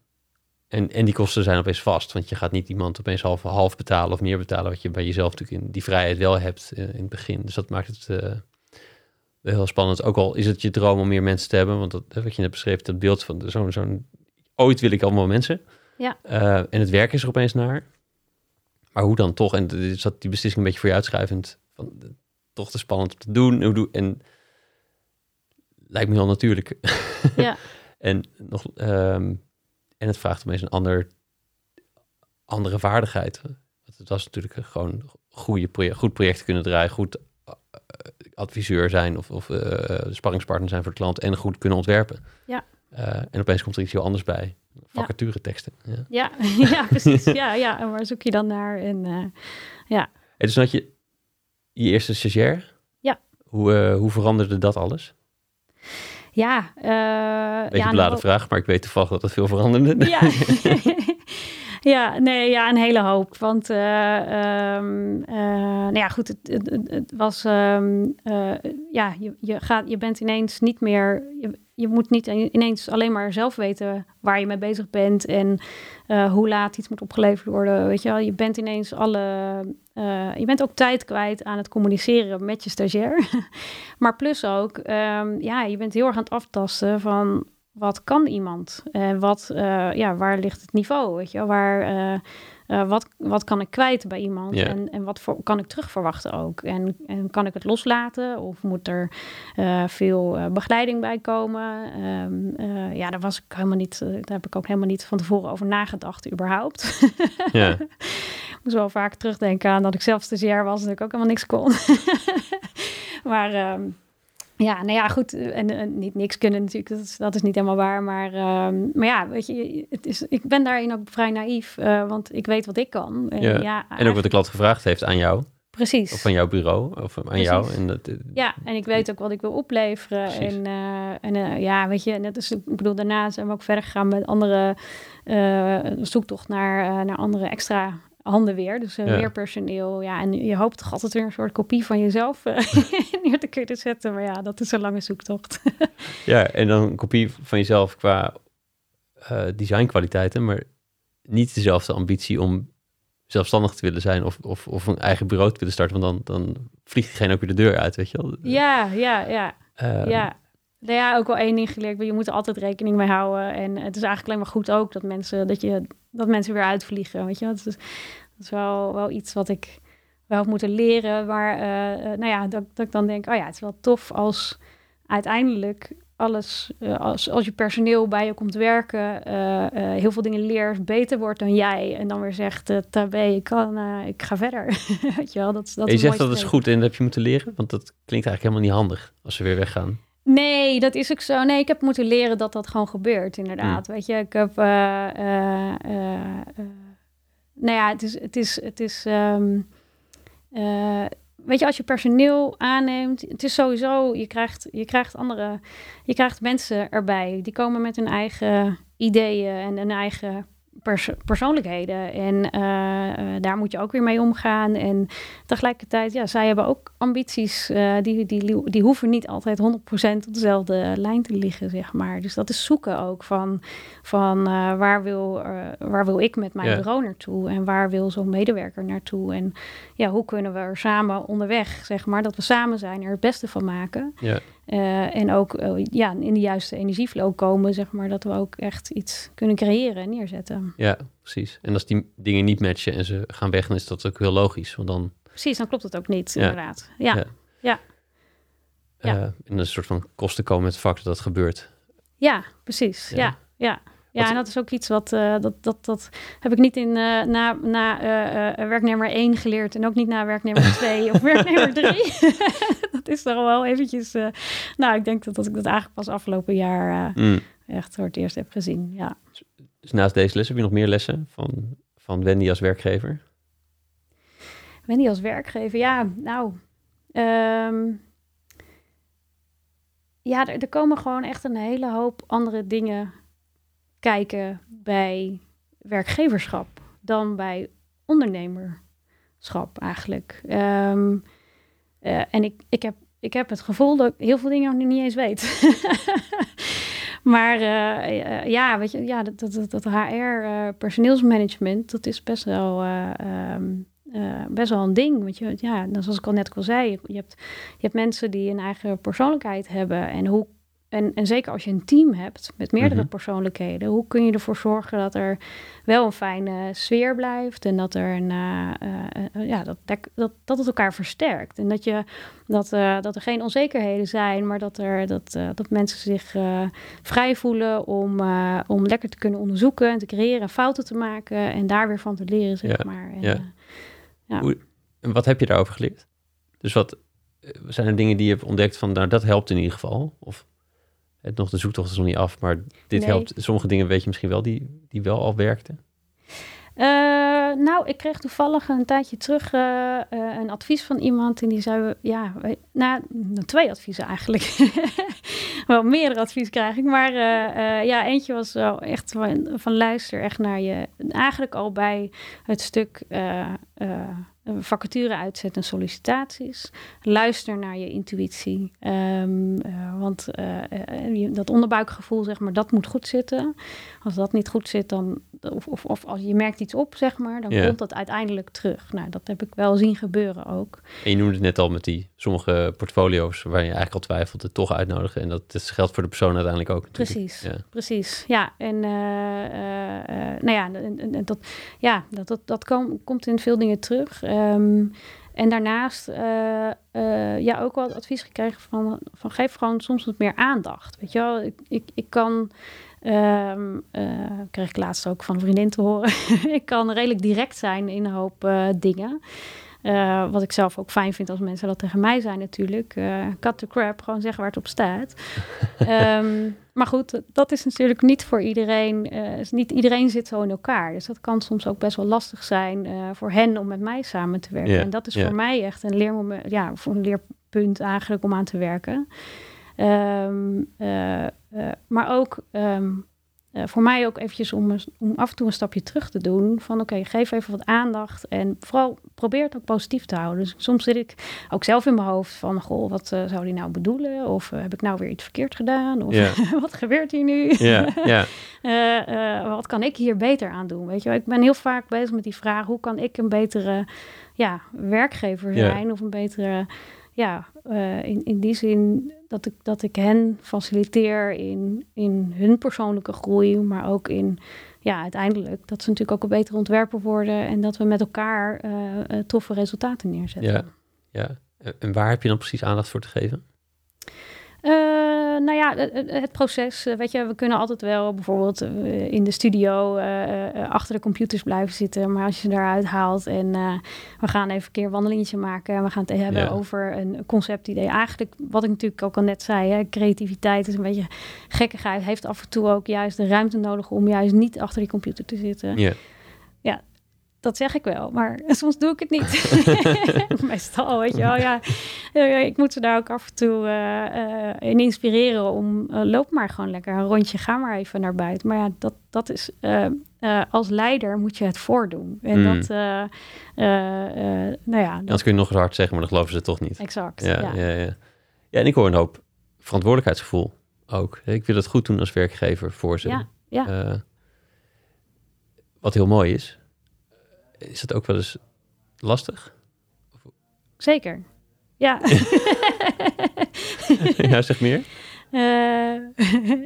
en, en die kosten zijn opeens vast, want je gaat niet iemand opeens half, half betalen of meer betalen, wat je bij jezelf natuurlijk in die vrijheid wel hebt in, in het begin. Dus dat maakt het uh, heel spannend. Ook al is het je droom om meer mensen te hebben, want dat, wat je net beschreef, dat beeld van zo'n, zo'n ooit wil ik allemaal mensen. Ja. Uh, en het werk is er opeens naar. Maar hoe dan toch? En is dat die beslissing een beetje voor je uitschuivend? Van, toch te spannend om te doen. Hoe doe, en lijkt me heel natuurlijk. Ja. en, nog, um, en het vraagt opeens een ander, andere vaardigheid. Want het was natuurlijk gewoon goede project, goed project kunnen draaien, goed uh, adviseur zijn of, of uh, sparringspartner zijn voor de klant en goed kunnen ontwerpen. Ja. Uh, en opeens komt er iets heel anders bij. Vacature teksten. Ja, ja, ja precies. ja, ja, en waar zoek je dan naar? En, uh, ja. En dus had je je eerste stagiair. Ja. Hoe, uh, hoe veranderde dat alles? Ja. Uh, Beetje ja, beladen nou, vraag, maar ik weet toevallig dat het veel veranderde. Ja. ja, nee, ja, een hele hoop. Want, uh, um, uh, nou ja, goed, het, het, het was, um, ja, je, je, gaat, je bent ineens niet meer, je, je moet niet ineens alleen maar zelf weten waar je mee bezig bent en uh, hoe laat iets moet opgeleverd worden. Weet je wel, je bent ineens alle. Uh, je bent ook tijd kwijt aan het communiceren met je stagiair. maar plus ook, um, ja, je bent heel erg aan het aftasten van wat kan iemand en wat, uh, ja, waar ligt het niveau? Weet je, waar eh, wat, wat kan ik kwijt bij iemand en, en wat voor, kan ik terugverwachten ook? En, en kan ik het loslaten of moet er eh, veel eh, begeleiding bij komen? Ehm, eh, ja, daar was ik helemaal niet, daar heb ik ook helemaal niet van tevoren over nagedacht überhaupt. Ik moest wel vaak terugdenken aan dat ik zelf stagiair was en dat ik ook helemaal niks kon. maar ehm, ja, nou ja, goed. En, en niet niks kunnen natuurlijk, dat is, dat is niet helemaal waar. Maar, ehm, maar ja, weet je, het is, ik ben daarin ook vrij naïef, eh, want ik weet wat ik kan. En, Ja. ja, en ook wat de klant gevraagd heeft aan jou, precies. of van jouw bureau, of aan Precies. jou. En dat, eh, Ja, en ik weet ook wat ik wil opleveren. Precies. En, eh, en eh, ja, weet je, net als ik bedoel, daarna zijn we ook verder gegaan met andere uh, zoektocht naar, naar andere extra handen weer. Dus uh, Ja. meer personeel. Ja, en je hoopt toch altijd weer een soort kopie van jezelf uh, neer te kunnen zetten. Maar ja, dat is een lange zoektocht. ja, en dan een kopie van jezelf qua uh, designkwaliteiten, maar niet dezelfde ambitie om zelfstandig te willen zijn of, of, of een eigen bureau te willen starten, want dan, dan vliegt diegene ook weer de deur uit, weet je wel? Ja, ja, ja. Uh, ja. Nou ja, ook wel één ding geleerd. Je moet er altijd rekening mee houden. En het is eigenlijk alleen maar goed ook dat mensen, dat je, dat mensen weer uitvliegen. Weet je, dat is, dat is wel, wel iets wat ik wel heb moeten leren. Maar uh, nou ja, dat, dat ik dan denk, oh ja, het is wel tof als uiteindelijk alles, uh, als, als je personeel bij je komt werken, uh, heel veel dingen leert, beter wordt dan jij. En dan weer zegt, tabé, ik kan, ik ga verder. Weet je wel, dat, dat je zegt dat is goed en dat heb je moeten leren, want dat klinkt eigenlijk helemaal niet handig als ze weer weggaan. Nee, dat is ook zo. Nee, ik heb moeten leren dat dat gewoon gebeurt, inderdaad. Hmm. Weet je, ik heb... Uh, uh, uh, nou ja, het is... Het is, het is um, weet je, als je personeel aanneemt... Het is sowieso... Je krijgt, je krijgt andere... Je krijgt mensen erbij. Die komen met hun eigen ideeën en hun eigen pers persoonlijkheden. En uh, uh, daar moet je ook weer mee omgaan. En tegelijkertijd, ja, zij hebben ook ambities. Uh, die, die, die hoeven niet altijd 100% op dezelfde lijn te liggen, zeg maar. Dus dat is zoeken ook van, van waar, wil, waar wil ik met mijn Ja. bureau naartoe? En waar wil zo'n medewerker naartoe? En ja, hoe kunnen we er samen onderweg, zeg maar, dat we samen zijn, er het beste van maken. Ja. Uh, en ook uh, ja, in de juiste energieflow komen, zeg maar, dat we ook echt iets kunnen creëren en neerzetten. Ja, precies. En als die dingen niet matchen en ze gaan weg, dan is dat ook heel logisch. Want dan, Precies, dan klopt het ook niet, Ja. inderdaad. Ja, Ja. ja. Uh, een soort van kosten komen met het vak dat dat gebeurt. ja precies. Ja. Ja, ja. en dat is ook iets wat, eh, dat, dat, dat heb ik niet in, eh, na, na eh, werknemer 1 geleerd en ook niet na werknemer 2 of werknemer 3. dat is toch wel eventjes, nou ik denk dat, dat ik dat eigenlijk pas afgelopen jaar Mm. echt voor het eerst heb gezien, ja. Dus naast deze les heb je nog meer lessen van, van Wendy als werkgever? Wendy als werkgever, ja, nou. ehm, ja, er, er komen gewoon echt een hele hoop andere dingen kijken bij werkgeverschap dan bij ondernemerschap eigenlijk. Ehm, eh, en ik, ik, heb, ik heb het gevoel dat ik heel veel dingen nog niet eens weet. maar eh, eh, ja, weet je, ja, dat, dat, dat HR, personeelsmanagement, dat is best wel eh, ehm, eh, best wel een ding. Want je, ja, zoals ik al net al zei, je hebt, je hebt mensen die een eigen persoonlijkheid hebben. En, hoe, en, en zeker als je een team hebt met meerdere Mhm. persoonlijkheden, hoe kun je ervoor zorgen dat er wel een fijne sfeer blijft en dat er een, eh, eh, eh, ja, dat, dat, dat het elkaar versterkt. En dat, je, dat, dat er geen onzekerheden zijn, maar dat, er, dat, dat mensen zich vrij voelen om, om lekker te kunnen onderzoeken en te creëren, fouten te maken en daar weer van te leren, zeg Ja, maar. En, ja. Ja. Hoe, wat heb je daarover geleerd? Dus wat zijn er dingen die je hebt ontdekt van, nou dat helpt in ieder geval? Of het nog de zoektocht is nog niet af, maar dit Nee. helpt. Sommige dingen weet je misschien wel die, die wel al werkten. Eh, nou, ik kreeg toevallig een tijdje terug eh, eh, een advies van iemand. En die zei, ja, nou, nou, twee adviezen eigenlijk. wel meerdere adviezen krijg ik. Maar ja, eentje was wel echt van, van luister echt naar je. Eigenlijk al bij het stuk eh, eh, vacature uitzetten en sollicitaties. Luister naar je intuïtie. Ehm, eh, want uh, dat onderbuikgevoel, zeg maar, dat moet goed zitten. Als dat niet goed zit, dan, of, of, of als je merkt iets op, zeg maar, dan komt dat uiteindelijk terug. Nou, dat heb ik wel zien gebeuren ook. En je noemde het net al met die sommige portfolio's waar je eigenlijk al twijfelt, het toch uitnodigen. En dat, geldt voor de persoon uiteindelijk ook. Natuurlijk. Precies, ja. precies. Ja, en nou ja, dat, ja, dat, dat, dat komt in veel dingen terug. Ehm, en daarnaast uh, uh, ja, ook wel advies gekregen van, van geef gewoon soms wat meer aandacht. Weet je wel, ik, ik, ik kan, um, kreeg ik laatst ook van een vriendin te horen, ik kan redelijk direct zijn in een hoop dingen. Uh, wat ik zelf ook fijn vind als mensen dat tegen mij zijn natuurlijk. Uh, cut the crap, gewoon zeggen waar het op staat. um, maar goed, dat is natuurlijk niet voor iedereen. Uh, niet iedereen zit zo in elkaar. Dus dat kan soms ook best wel lastig zijn voor hen om met mij samen te werken. Yeah, en dat is yeah. voor mij echt een leermoment, ja, voor een leerpunt eigenlijk om aan te werken. Um, maar ook um, uh, voor mij ook eventjes om, om af en toe een stapje terug te doen. Van oké, geef even wat aandacht. En vooral probeer het ook positief te houden. Dus soms zit ik ook zelf in mijn hoofd van... goh, wat uh, zou die nou bedoelen? Of uh, heb ik nou weer iets verkeerd gedaan? Of yeah. wat gebeurt hier nu? Yeah, yeah. wat kan ik hier beter aan doen? Weet je, ik ben heel vaak bezig met die vraag... hoe kan ik een betere ja, werkgever zijn? Of een betere ja, uh, in, in die zin dat ik, dat ik hen faciliteer in, in hun persoonlijke groei, maar ook in, ja, uiteindelijk dat ze natuurlijk ook een betere ontwerper worden en dat we met elkaar uh, toffe resultaten neerzetten. Ja, ja. En waar heb je dan precies aandacht voor te geven? Uh, nou ja, het, proces. Eh, weet je, we kunnen altijd wel bijvoorbeeld in de studio achter de computers blijven zitten. Maar als je ze eruit haalt en we gaan even een keer een wandelingetje maken. En we gaan het hebben over een conceptidee. Eigenlijk, wat ik natuurlijk ook al net zei, hè, creativiteit is een beetje gekkigheid. Heeft af en toe ook juist de ruimte nodig om juist niet achter die computer te zitten. Ja, dat zeg ik wel, maar soms doe ik het niet. Meestal, weet je wel. Ja, ik moet ze daar ook af en toe uh, uh, in inspireren om... Uh, loop maar gewoon lekker een rondje, ga maar even naar buiten. Maar ja, dat, dat is... als leider moet je het voordoen. En mm. dat... nou ja... Anders kun je nog eens hard zeggen, maar dan geloven ze toch niet. Exact, ja. Ja, ja. ja. ja en ik hoor een hoop verantwoordelijkheidsgevoel ook. Ik wil het goed doen als werkgever voor ze. Ja, ja. wat heel mooi is is het ook wel eens lastig? Zeker, ja. ja, zeg meer. Uh,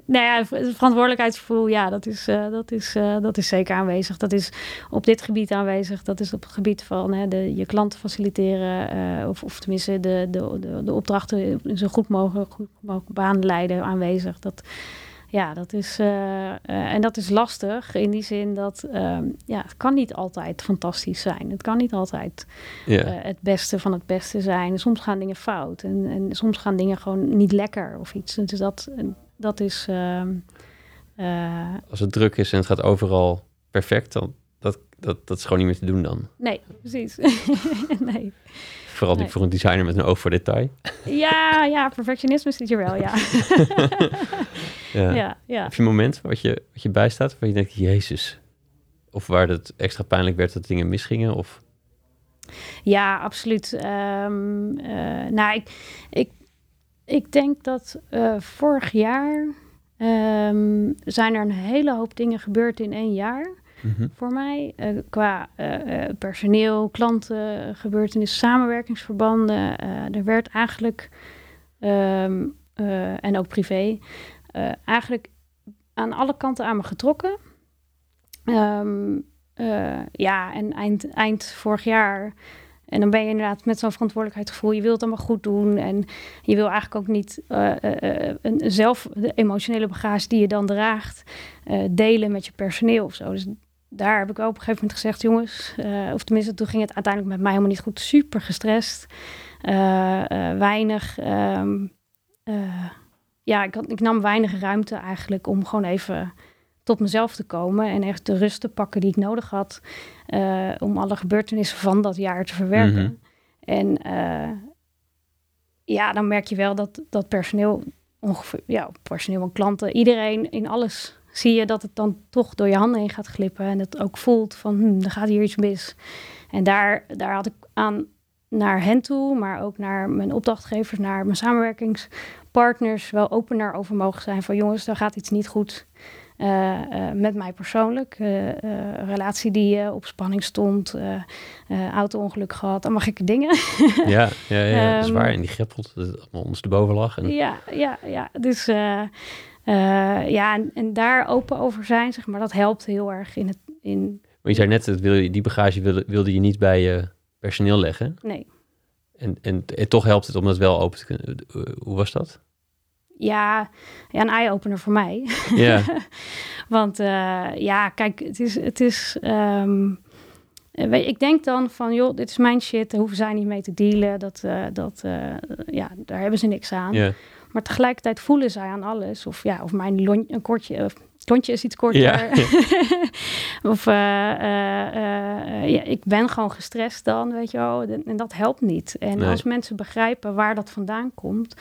nou ja, verantwoordelijkheidsgevoel, ja, dat is, uh, dat, is, uh, dat is zeker aanwezig. Dat is op dit gebied aanwezig. Dat is op het gebied van hè, de, je klanten faciliteren, of, of tenminste de, de, de, de opdrachten zo goed mogelijk, goed mogelijk baan leiden aanwezig. Dat, ja, dat is, uh, uh, en dat is lastig in die zin dat uh, ja, het kan niet altijd fantastisch zijn. Het kan niet altijd yeah. het beste van het beste zijn. Soms gaan dingen fout en, en soms gaan dingen gewoon niet lekker of iets. Dus dat, dat is. Ehm, Als het druk is en het gaat overal perfect, dan dat, dat, dat is gewoon niet meer te doen dan. Nee, precies. nee. Vooral nee. voor een designer met een oog voor detail. Ja, ja, perfectionisme zit hier wel, ja. ja. ja. ja, Heb je een moment wat je, wat je bijstaat waar je denkt, jezus. Of waar het extra pijnlijk werd dat dingen misgingen? Of... Ja, absoluut. Um, uh, nou, ik, ik, ik denk dat uh, vorig jaar um, zijn er een hele hoop dingen gebeurd in één jaar. -hmm. voor mij. Uh, qua uh, personeel, klanten, gebeurtenissen, samenwerkingsverbanden. er werd eigenlijk, um, en ook privé, eigenlijk aan alle kanten aan me getrokken. Um, ja, en eind, eind vorig jaar. En dan ben je inderdaad met zo'n verantwoordelijkheidsgevoel. Je wilt het allemaal goed doen. En je wil eigenlijk ook niet een, zelf de emotionele bagage die je dan draagt, delen met je personeel of zo. Dus daar heb ik ook op een gegeven moment gezegd, jongens, uh, of tenminste toen ging het uiteindelijk met mij helemaal niet goed, super gestrest, uh, uh, weinig, um, ja, ik, had, ik nam weinig ruimte eigenlijk om gewoon even tot mezelf te komen en echt de rust te pakken die ik nodig had om alle gebeurtenissen van dat jaar te verwerken. Mm -hmm. En ja, dan merk je wel dat, dat personeel, ongeveer, ja, personeel en klanten, iedereen in alles zie je dat het dan toch door je handen heen gaat glippen. En het ook voelt van, hm, er gaat hier iets mis. En daar, daar had ik aan naar hen toe, maar ook naar mijn opdrachtgevers, naar mijn samenwerkingspartners, wel opener over mogen zijn van jongens, daar gaat iets niet goed. Uh, met mij persoonlijk. Uh, relatie die op spanning stond, auto-ongeluk gehad, allemaal gekke dingen. ja, ja, ja dat is waar. En die greppelt, dat ons erboven lag. En... Ja, ja, ja. Dus ja, en, en, daar open over zijn, zeg maar, dat helpt heel erg in het... In... Maar je zei net, dat wil je, die bagage wilde, wilde je niet bij je personeel leggen. Nee. En, en, en, toch helpt het om dat wel open te kunnen. Hoe was dat? Ja, ja een eye-opener voor mij. Ja. Want uh, ja, kijk, het is... Het is um, ik denk dan van, joh, dit is mijn shit, daar hoeven zij niet mee te dealen. Dat, uh, dat, uh, ja, daar hebben ze niks aan. Yeah. Maar tegelijkertijd voelen zij aan alles. Of ja, of mijn lon, een kortje, Tontje is iets korter. Ja. of uh, uh, ja, ik ben gewoon gestrest dan, weet je wel. En dat helpt niet. En Nee. als mensen begrijpen waar dat vandaan komt.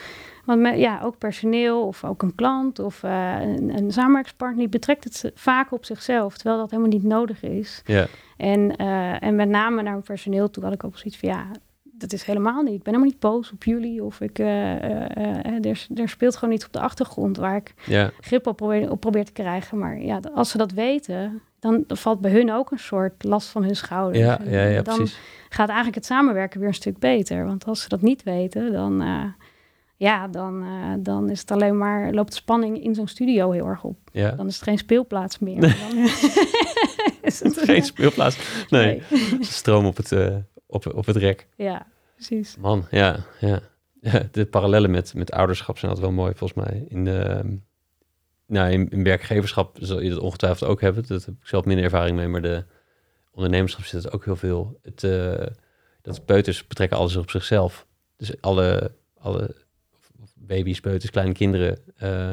Want me- ja, ook personeel of ook een klant of eh, een, een samenwerkingspartner... die betrekt het vaak op zichzelf, terwijl dat helemaal niet nodig is. Ja, En, eh, en met name naar mijn personeel toe had ik ook zoiets van... ja, dat is helemaal niet. Ik ben helemaal niet boos op jullie. Of ik, eh, er, er speelt gewoon iets op de achtergrond... waar ik ja, grip op probeer, op probeer te krijgen. Maar ja, als ze dat weten, dan valt bij hun ook een soort last van hun schouders. ja, ja, ja, dan precies. gaat eigenlijk het samenwerken weer een stuk beter. Want als ze dat niet weten, dan, ja, dan, dan is het alleen maar, loopt de spanning in zo'n studio heel erg op. Ja. Dan is het geen speelplaats meer. Dan is het, Geen speelplaats. Nee, stroom op het, op, op het rek. Ja, precies. Man, ja, ja. De parallellen met, met ouderschap zijn altijd wel mooi, volgens mij. In, de, nou, in, in werkgeverschap zal je dat ongetwijfeld ook hebben. Dat heb ik zelf minder ervaring mee, maar de ondernemerschap zit er ook heel veel. Het, eh, dat peuters betrekken alles op zichzelf. Dus alle, alle baby's, peuters, kleine kinderen... eh,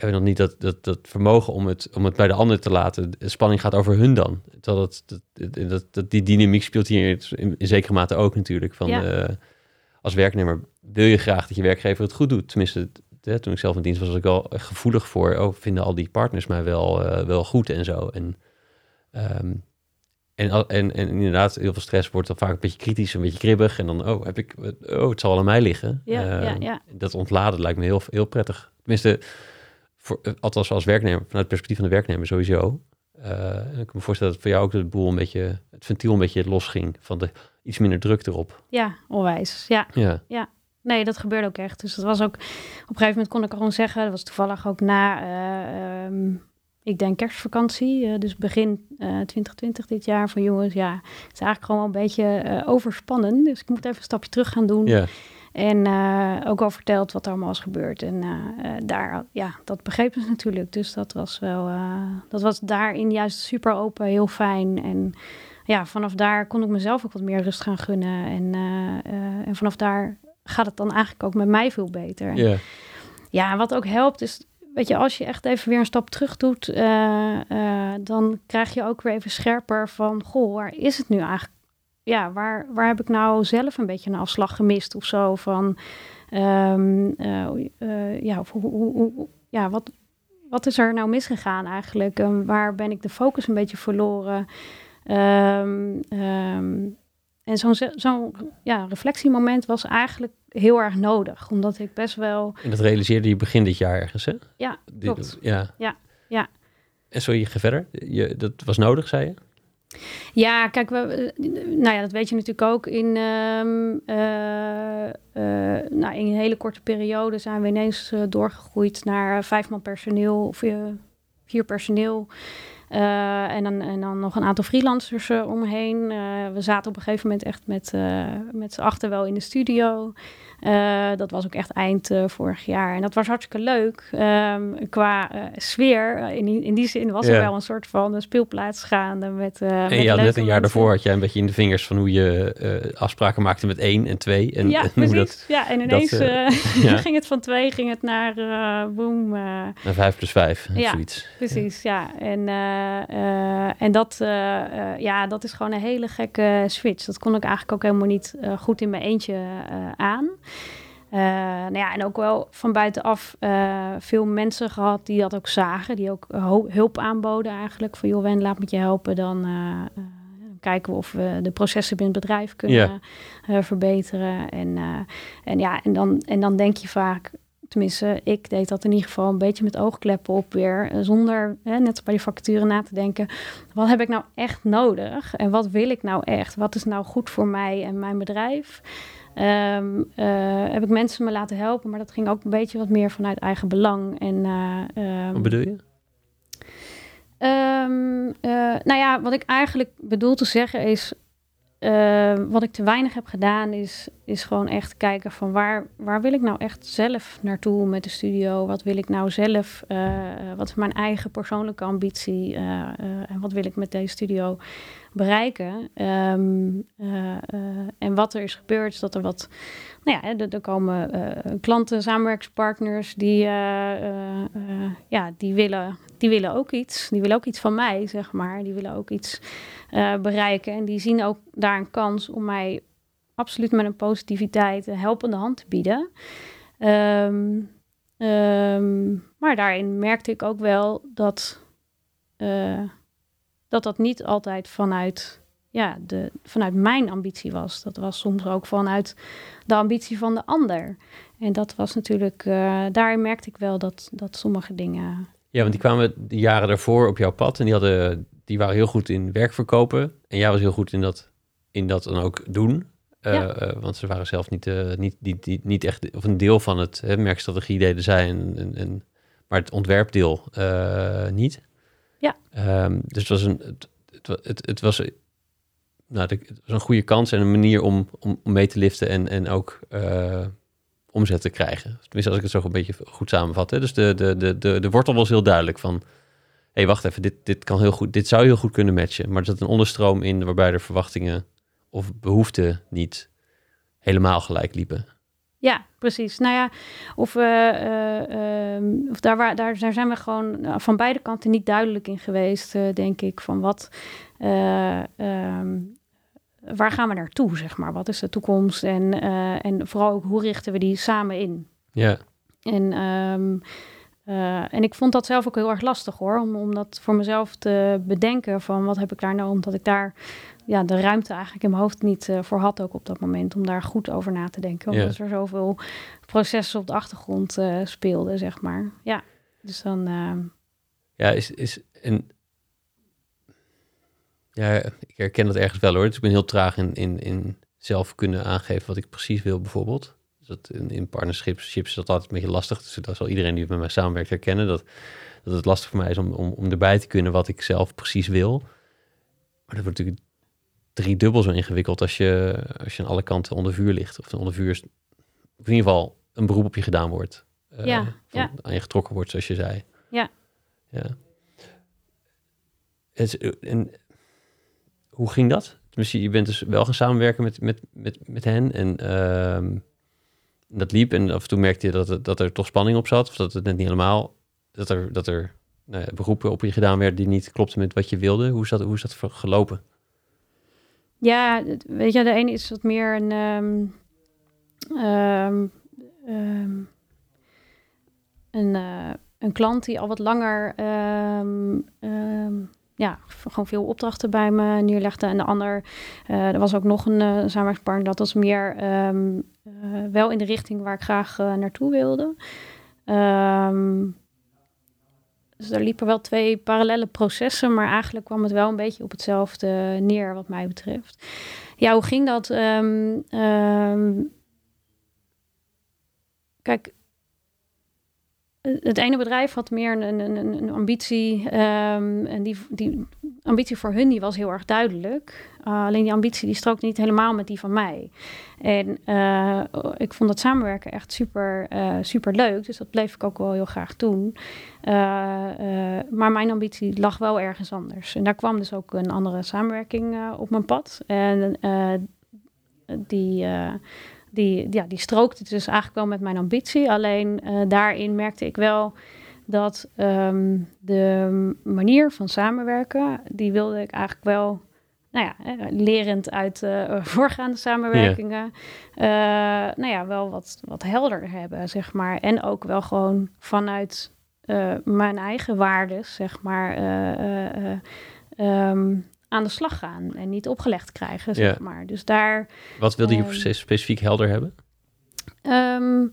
hebben nog niet dat, dat, dat vermogen om het, om het bij de ander te laten. De spanning gaat over hun dan. Terwijl dat, dat, dat, dat, die dynamiek speelt hier in, in zekere mate ook natuurlijk. Van, Ja. eh, als werknemer wil je graag dat je werkgever het goed doet. Tenminste, hè, toen ik zelf in dienst was, was ik wel gevoelig voor... oh, vinden al die partners mij wel, eh, wel goed en zo. En, ehm, en, en, en inderdaad, heel veel stress wordt dan vaak een beetje kritisch, een beetje kribbig. En dan, oh, heb ik, oh het zal wel aan mij liggen. Ja, ja, Ehm, ja. Dat ontladen lijkt me heel, heel prettig. Tenminste, voor, eh, althans als werknemer, vanuit het perspectief van de werknemer sowieso. Eh, ik kan me voorstellen dat voor jou ook de boel een beetje, het ventiel een beetje losging van de iets minder druk erop. Ja, onwijs. Ja, Ja, Nee, dat gebeurde ook echt. Dus dat was ook... Op een gegeven moment kon ik gewoon zeggen... Dat was toevallig ook na... eh, ehm, ik denk kerstvakantie. dus begin eh 2020 dit jaar. Van jongens, ja... Het is eigenlijk gewoon wel een beetje overspannen. Dus ik moet even een stapje terug gaan doen. ja, En eh, ook al verteld wat er allemaal was gebeurd. En eh, eh, daar, ja, dat begrepen ze natuurlijk. Dus dat was wel... dat was daarin juist super open, heel fijn. En ja, vanaf daar kon ik mezelf ook wat meer rust gaan gunnen. En, en vanaf daar gaat het dan eigenlijk ook met mij veel beter. En ja, wat ook helpt is, weet je, als je echt even weer een stap terug doet, dan krijg je ook weer even scherper van, goh, waar is het nu eigenlijk? Ja, waar, waar heb ik nou zelf een beetje een afslag gemist of zo? Van, ehm, eh, eh, ja, of hoe, hoe, hoe- ja, wat, wat is er nou misgegaan eigenlijk? En waar ben ik de focus een beetje verloren? Ehm, ehm, en zo'n zo'n ja, reflectiemoment was eigenlijk heel erg nodig, omdat ik best wel en dat realiseerde je begin dit jaar ergens, hè? ja, Die-. Ja. Ja, ja. En sorry, ga verder. Je, dat was nodig, zei je? Ja, kijk, we, eh, nou ja, dat weet je natuurlijk ook. In, ehm, eh, eh, nou, in een hele korte periode zijn we ineens doorgegroeid naar vijf man personeel of vier personeel. En, dan, en dan nog een aantal freelancers omheen. We zaten op een gegeven moment echt met, met z'n achter wel in de studio. Eh, dat was ook echt eind eh, vorig jaar. En dat was hartstikke leuk. Ehm, qua eh, sfeer, in, die- in die zin was er Ja. wel een soort van een speelplaats gaande. Met, en met had net een jaar daarvoor had jij een beetje in de vingers van hoe je afspraken maakte met één en twee. En, ja, en precies. dat ja, en ineens ja. ging het van twee, ging het naar boom. naar vijf plus vijf, Ja. zoiets. precies, ja. En, eh, eh, en dat, ja, dat is gewoon een hele gekke switch. Dat kon ik eigenlijk ook helemaal niet goed in mijn eentje aan. Eh, nou ja, en ook wel van buitenaf eh, veel mensen gehad die dat ook zagen. Die ook hulp aanboden eigenlijk. Van joh, Wen, laat me je helpen. Dan, eh, kijken of we de processen binnen het bedrijf kunnen verbeteren. En, en ja, en dan, en dan denk je vaak, tenminste, ik deed dat in ieder geval een beetje met oogkleppen op weer. Zonder, hè, net bij die facturen na te denken. Wat heb ik nou echt nodig? En wat wil ik nou echt? Wat is nou goed voor mij en mijn bedrijf? Um, heb ik mensen me laten helpen, maar dat ging ook een beetje wat meer vanuit eigen belang. En, uh, wat bedoel je? Um, uh, nou ja, wat ik eigenlijk bedoel te zeggen is, uh, wat ik te weinig heb gedaan is, is gewoon echt kijken van waar, waar wil ik nou echt zelf naartoe met de studio? Wat wil ik nou zelf? Uh, wat is mijn eigen persoonlijke ambitie? en wat wil ik met deze studio bereiken? Um, en wat er is gebeurd, is dat er wat nou ja, er, er komen uh, klanten, samenwerkspartners die, ja, die, willen, die willen ook iets. Die willen ook iets van mij, zeg maar. Die willen ook iets bereiken. En die zien ook daar een kans om mij absoluut met een positiviteit een helpende hand te bieden. Um, um, maar daarin merkte ik ook wel dat, dat dat niet altijd vanuit ja, de, vanuit mijn ambitie was. Dat was soms ook vanuit de ambitie van de ander. En dat was natuurlijk, uh, daarin merkte ik wel dat, dat sommige dingen. Ja, want die kwamen de jaren daarvoor op jouw pad en die, hadden, die waren heel goed in werk verkopen. En jij was heel goed in dat, in dat dan ook doen. Uh, ja. uh, want ze waren zelf niet, niet, niet, niet, niet echt, of een deel van het hè, merkstrategie deden zij, en, en, en, maar het ontwerpdeel niet. Ja. Um, dus het was een, het, het, het, was nou, het was een goede kans en een manier om, om, mee te liften en, en ook uh, omzet te krijgen. Tenminste, als ik het zo een beetje goed samenvat. Hè. Dus de, de, de, de, de wortel was heel duidelijk van... hé, hey, wacht even, dit, dit, kan heel goed, dit zou heel goed kunnen matchen. Maar er zat een onderstroom in waarbij de verwachtingen of behoeften niet helemaal gelijk liepen. Ja, precies. Nou ja, of, uh, uh, of daar, waar, daar, daar zijn we gewoon van beide kanten niet duidelijk in geweest, denk ik. Van wat, um, waar gaan we naartoe, zeg maar? Wat is de toekomst? En, en vooral ook, hoe richten we die samen in? Ja. En, um, uh, en ik vond dat zelf ook heel erg lastig hoor, om, om dat voor mezelf te bedenken van wat heb ik daar nou, omdat ik daar ja, de ruimte eigenlijk in mijn hoofd niet uh, voor had ook op dat moment, om daar goed over na te denken, omdat ja. er zoveel processen op de achtergrond uh, speelden, zeg maar. Ja, dus dan... Uh... Ja, is, is, en ja, ik herken dat ergens wel hoor. Dus ik ben heel traag in, in, in zelf kunnen aangeven wat ik precies wil, bijvoorbeeld. Dus dat in, in partnerships is dat altijd een beetje lastig. Dus dat zal iedereen die met mij samenwerkt herkennen. Dat, dat het lastig voor mij is om, om, om erbij te kunnen wat ik zelf precies wil. Maar dat wordt natuurlijk drie dubbel zo ingewikkeld als je, als je aan alle kanten onder vuur ligt. Of onder vuur is, in ieder geval een beroep op je gedaan wordt. Uh, ja, van, ja. Aan je getrokken wordt, zoals je zei. Ja. Ja. Het, en hoe ging dat? Tenminste, je bent dus wel gaan samenwerken met, met, met, met hen en uh, dat liep. En af en toe merkte je dat, het, dat er toch spanning op zat, of dat het net niet helemaal, dat er, dat er nou ja, beroepen op je gedaan werden die niet klopten met wat je wilde. Hoe is dat, hoe is dat gelopen? Ja, weet je, de ene is wat meer een. Um, um, um, een, uh, een klant die al wat langer ja, gewoon veel opdrachten bij me neerlegde. En de ander, uh, er was ook nog een uh, dat was meer wel in de richting waar ik graag naartoe wilde. Um, dus er liepen wel twee parallele processen, maar eigenlijk kwam het wel een beetje op hetzelfde neer, wat mij betreft. Ja, hoe ging dat? Um, kijk, het ene bedrijf had meer een, een, een ambitie. Um, en die, die ambitie voor hun die was heel erg duidelijk. Uh, alleen die ambitie die strookt niet helemaal met die van mij. En uh, ik vond dat samenwerken echt super, uh, super leuk. Dus dat bleef ik ook wel heel graag doen. maar mijn ambitie lag wel ergens anders. En daar kwam dus ook een andere samenwerking op mijn pad. En die die, ja, die strookte dus eigenlijk wel met mijn ambitie. Alleen uh, daarin merkte ik wel dat um, de manier van samenwerken, die wilde ik eigenlijk wel, nou ja, lerend uit uh, voorgaande samenwerkingen. Uh, nou ja, wel wat, wat helder hebben, zeg maar. En ook wel gewoon vanuit mijn eigen waarden, zeg maar, um, aan de slag gaan en niet opgelegd krijgen, zeg Ja. maar. Dus daar... Wat wilde je Ehm, precies specifiek helder hebben? Ehm,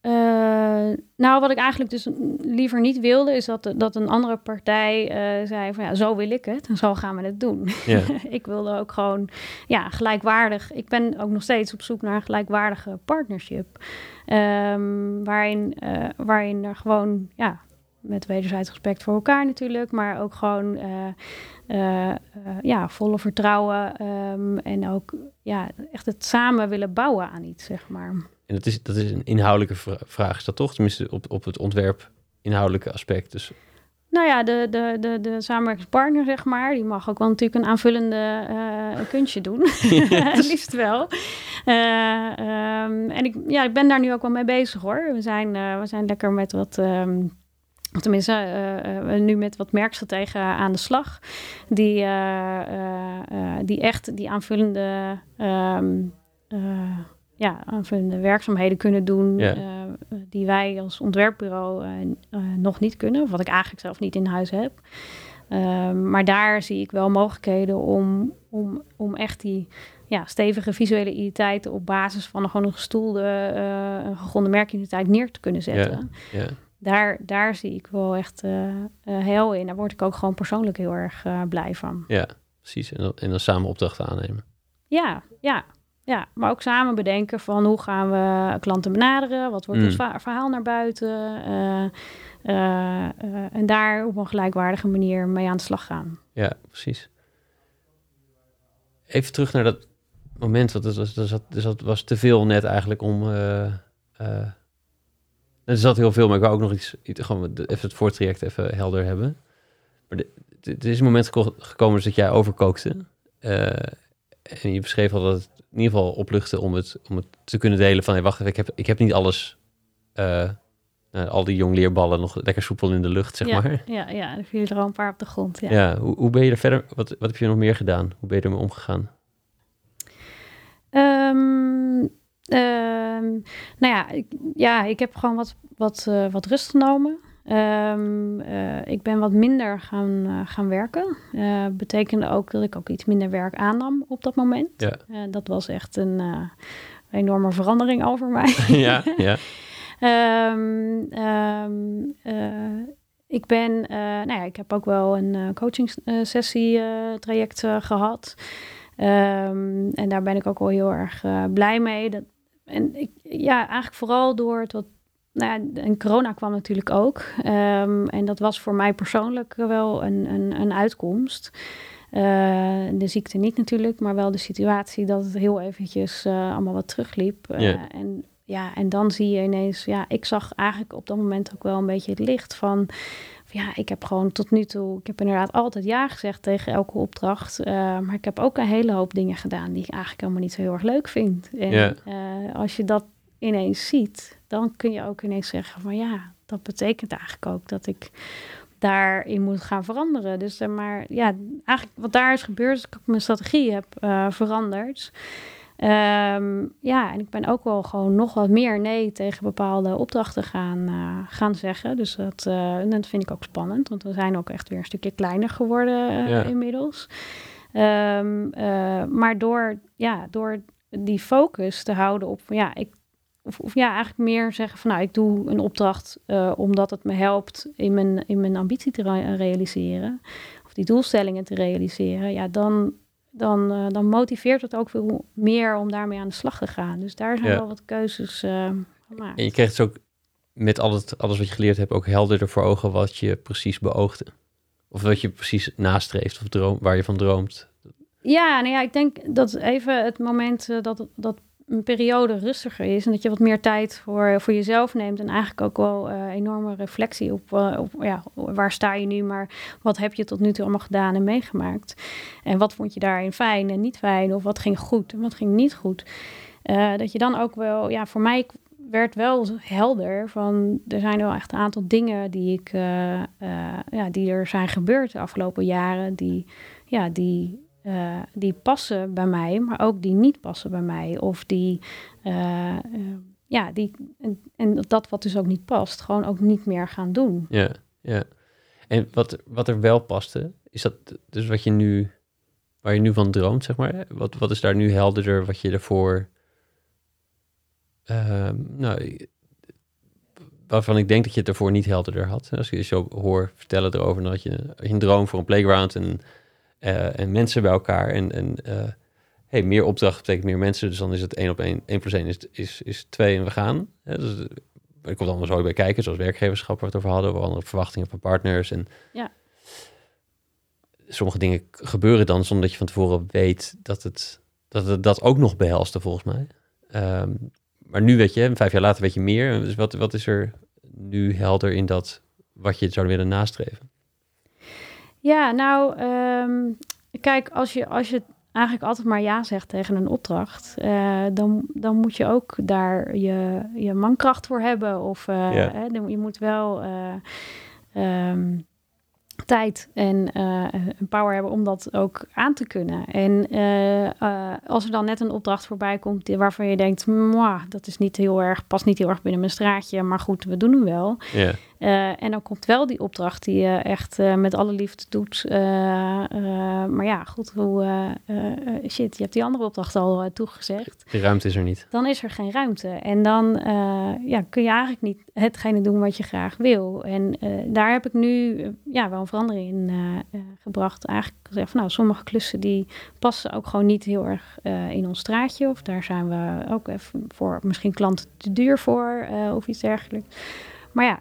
eh, nou, wat ik eigenlijk dus liever niet wilde, is dat, dat een andere partij eh, zei van ja, zo wil ik het en zo gaan we het doen. Ja, ik wilde ook gewoon ja, gelijkwaardig. Ik ben ook nog steeds op zoek naar een gelijkwaardige partnership. Ehm, waarin, eh, waarin er gewoon, ja, met wederzijds respect voor elkaar natuurlijk, maar ook gewoon ja, volle vertrouwen ehm, en ook ja, echt het samen willen bouwen aan iets, zeg maar. en dat is, dat is een inhoudelijke vra- vraag, is dat toch? Tenminste, op, op het ontwerp inhoudelijke aspect. Dus Nou ja, de, de, de, de samenwerkingspartner, zeg maar, die mag ook wel natuurlijk een aanvullende eh, kunstje doen. Het liefst wel. Eh, ehm, en ik, ja, ik ben daar nu ook wel mee bezig hoor. We zijn, eh, we zijn lekker met wat. ehm, tenminste, eh, eh, we nu met wat merkstrategen aan de slag. Die, eh, eh, eh, die echt die aanvullende, ehm, eh, ja, aanvullende werkzaamheden kunnen doen. Ja. eh, die wij als ontwerpbureau eh, eh, nog niet kunnen. Of wat ik eigenlijk zelf niet in huis heb. Ehm, maar daar zie ik wel mogelijkheden om, om, om echt die ja, stevige visuele identiteit op basis van een, gewoon een gestoelde, eh een gegronde merkidentiteit neer te kunnen zetten. ja, Daar, daar zie ik wel echt eh eh, heel in. Daar word ik ook gewoon persoonlijk heel erg eh, blij van. ja, precies. En dan, en dan samen opdrachten aannemen. Ja, ja, ja. Maar ook samen bedenken van hoe gaan we klanten benaderen? Wat wordt Mm. het va- verhaal naar buiten? Eh, eh, eh, en daar op een gelijkwaardige manier mee aan de slag gaan. Ja, precies. Even terug naar dat moment, want er zat, er zat, was te veel net eigenlijk om... er zat heel veel, maar ik wou ook nog iets, iets gewoon de- even het voortraject even helder hebben. Maar er is een moment geko- gekomen dus dat jij overkookte. Eh, en je beschreef al dat het in ieder geval opluchtte om het, om het te kunnen delen van... Hey, wacht even, ik heb, ik heb niet alles... eh, nou, al die jongleerballen nog lekker soepel in de lucht, zeg ja, maar. Ja, ja, er vielen er al een paar op de grond. Ja. Ja, hoe, hoe ben je er verder? Wat, wat heb je nog meer gedaan? Hoe ben je ermee omgegaan? Ehm, ehm, nou ja, ik, ja, ik heb gewoon wat, wat, eh, wat rust genomen. Ehm, eh, ik ben wat minder gaan, eh, gaan werken. Betekende ook dat ik ook iets minder werk aannam op dat moment. Ja. Dat was echt een enorme verandering over mij. ja, ja, Ehm, ehm, eh, ik ben, nou ja, ik heb ook wel een coaching sessie traject eh, gehad. En daar ben ik ook wel heel erg blij mee. Dat, en ik, ja, eigenlijk vooral door het wat. Nou ja, en corona kwam natuurlijk ook. Ehm, en dat was voor mij persoonlijk wel een, een, een uitkomst. Eh, de ziekte niet natuurlijk, maar wel de situatie dat het heel eventjes eh, allemaal wat terugliep. Eh. En ja, en dan zie je ineens, ja, ik zag eigenlijk op dat moment ook wel een beetje het licht van, ja, ik heb gewoon tot nu toe, ik heb inderdaad altijd ja gezegd tegen elke opdracht, eh, maar ik heb ook een hele hoop dingen gedaan die ik eigenlijk helemaal niet zo heel erg leuk vind. En eh, als je dat ineens ziet, dan kun je ook ineens zeggen van, ja, dat betekent eigenlijk ook dat ik daarin moet gaan veranderen. Dus eh, maar ja, eigenlijk wat daar is gebeurd, is dat ik mijn strategie heb veranderd. Ehm, ja, en ik ben ook wel gewoon nog wat meer nee tegen bepaalde opdrachten gaan, eh, gaan zeggen. Dus dat, eh, dat vind ik ook spannend, want we zijn ook echt weer een stukje kleiner geworden eh, Ja. inmiddels. Ehm, eh, maar door, ja, door die focus te houden op, ja, ik, of, of ja, eigenlijk meer zeggen van, nou, ik doe een opdracht omdat het me helpt in mijn, in mijn ambitie te re- realiseren, of die doelstellingen te realiseren, ja, dan, dan, eh, dan motiveert het ook veel meer om daarmee aan de slag te gaan. Dus daar zijn Ja. wel wat keuzes eh, gemaakt. En je kreeg dus ook met al het, alles wat je geleerd hebt ook helderder voor ogen wat je precies beoogde. Of wat je precies nastreeft of droom, waar je van droomt. Ja, nou ja, ik denk dat even het moment eh, dat, dat een periode rustiger is en dat je wat meer tijd voor, voor jezelf neemt en eigenlijk ook wel eh, enorme reflectie op, eh, op ja, waar sta je nu, maar wat heb je tot nu toe allemaal gedaan en meegemaakt en wat vond je daarin fijn en niet fijn of wat ging goed en wat ging niet goed. Eh, dat je dan ook wel, ja, voor mij werd wel helder van er zijn wel echt een aantal dingen die ik, ja, die er zijn gebeurd de afgelopen jaren, die, ja, die eh, die passen bij mij, maar ook die niet passen bij mij. Of die, eh, eh, ja, die, en, dat wat dus ook niet past, gewoon ook niet meer gaan doen. Ja, ja. En wat, wat er wel paste, is dat dus wat je nu waar je nu van droomt, zeg maar? Wat, wat is daar nu helderder wat je ervoor... ehm, nou, waarvan ik denk dat je het ervoor niet helderder had. Als je zo hoor vertellen erover, had je, je een droom voor een playground en, eh, en mensen bij elkaar. En, en eh, hey, meer opdracht betekent meer mensen, dus dan is het één op één. 1 plus 1 is, is, is 2 en we gaan. Hè, dus, eh, er komt allemaal zo bij kijken, zoals werkgeverschap waar we het over hadden, of andere verwachtingen van partners. En Ja. sommige dingen gebeuren dan zonder dat je van tevoren weet dat het dat, het dat ook nog behelste, volgens mij. Ehm, maar nu weet je, vijf jaar later weet je meer. Dus wat, wat is er nu helder in dat wat je zou willen nastreven? Ja, nou, ehm, kijk, als je, als je eigenlijk altijd maar ja zegt tegen een opdracht, eh, dan, dan moet je ook daar je, je mankracht voor hebben. Of eh, hè, je moet wel eh, ehm, tijd en een power hebben om dat ook aan te kunnen. En als er dan net een opdracht voorbij komt waarvan je denkt, "Mwah, dat is niet heel erg, past niet heel erg binnen mijn straatje, maar goed, we doen hem wel. Ja, Eh, en dan komt wel die opdracht die je echt eh, met alle liefde doet. Eh, maar ja, goed, hoe, shit, je hebt die andere opdracht al toegezegd. de ruimte is er niet. Dan is er geen ruimte. En dan ja, kun je eigenlijk niet hetgene doen wat je graag wil. En daar heb ik nu ja, wel een verandering in gebracht. Eigenlijk gezegd van nou, sommige klussen die passen ook gewoon niet heel erg in ons straatje. Of daar zijn we ook even voor misschien klanten te duur voor of iets dergelijks. Maar ja,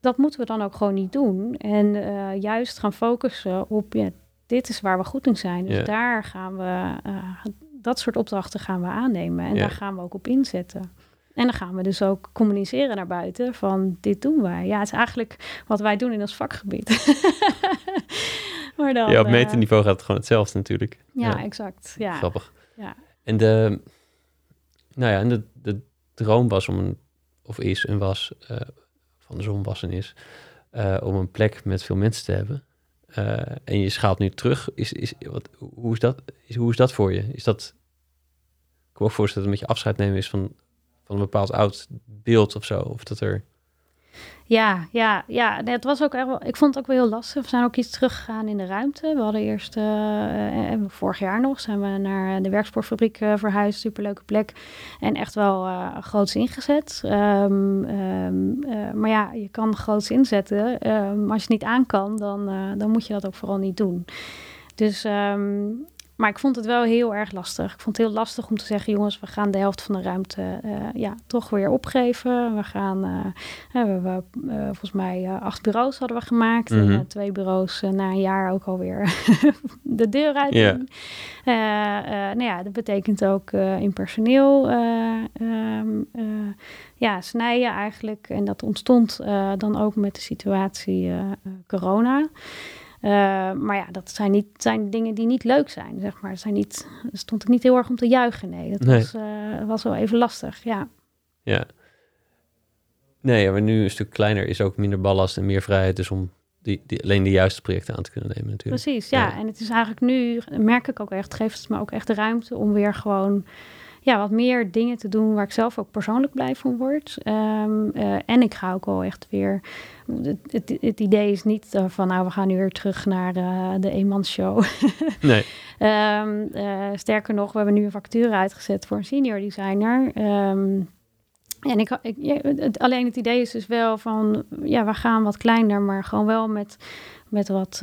dat moeten we dan ook gewoon niet doen. En eh, juist gaan focussen op, ja, dit is waar we goed in zijn. Dus daar gaan we, eh, dat soort opdrachten gaan we aannemen. En daar gaan we ook op inzetten. En dan gaan we dus ook communiceren naar buiten van dit doen wij. Ja, het is eigenlijk wat wij doen in ons vakgebied. maar dan, ja, op eh, meterniveau gaat het gewoon hetzelfde natuurlijk. ja, exact. Ja. Grappig. Ja. En de, nou ja, en de, de droom was om een, of is en was, van de zon was en is, eh, om een plek met veel mensen te hebben. Eh, en je schaalt nu terug. Is, is, wat, hoe, is dat, is, hoe is dat voor je? Is dat, ik kan me ook voorstellen dat een beetje afscheid nemen is van, van een bepaald oud beeld of zo. Of dat er, Ja, ja, ja. Het was ook echt wel, ik vond het ook wel heel lastig. We zijn ook iets teruggegaan in de ruimte. We hadden eerst, eh, eh, vorig jaar nog, zijn we naar de werksportfabriek eh, verhuisd. Superleuke plek. En echt wel eh groots ingezet. Ehm, ehm, eh, maar ja, je kan groots inzetten. Ehm, maar als je het niet aan kan, dan, dan moet je dat ook vooral niet doen. Dus, maar ik vond het wel heel erg lastig. Ik vond het heel lastig om te zeggen, jongens, we gaan de helft van de ruimte eh, ja, toch weer opgeven. We gaan, hè, we eh, volgens mij acht bureaus hadden we gemaakt. En Mhm. twee bureaus na een jaar ook alweer de deur uit. Eh, nou ja, dat betekent ook in personeel eh, ehm, eh, ja, snijden eigenlijk. En dat ontstond dan ook met de situatie corona. Eh, maar ja, dat zijn, niet, zijn dingen die niet leuk zijn, zeg maar. Zijn niet, stond ik niet heel erg om te juichen, nee. Dat Nee. Was, eh, was wel even lastig, ja. ja. Nee, maar nu een stuk kleiner is ook minder ballast en meer vrijheid. Dus om die, die, alleen de juiste projecten aan te kunnen nemen natuurlijk. Precies, ja. Ja. En het is eigenlijk nu, merk ik ook echt, geeft het me ook echt de ruimte om weer gewoon ja, wat meer dingen te doen waar ik zelf ook persoonlijk blij van word. Ehm, eh, en ik ga ook wel echt weer. Het, het, het idee is niet van nou, we gaan nu weer terug naar eh, de eenmansshow. Nee, Ehm, eh, sterker nog, we hebben nu een vacature uitgezet voor een senior designer. Ehm, en ik, ik, ja, het, alleen het idee is dus wel van, ja, we gaan wat kleiner, maar gewoon wel met, met wat,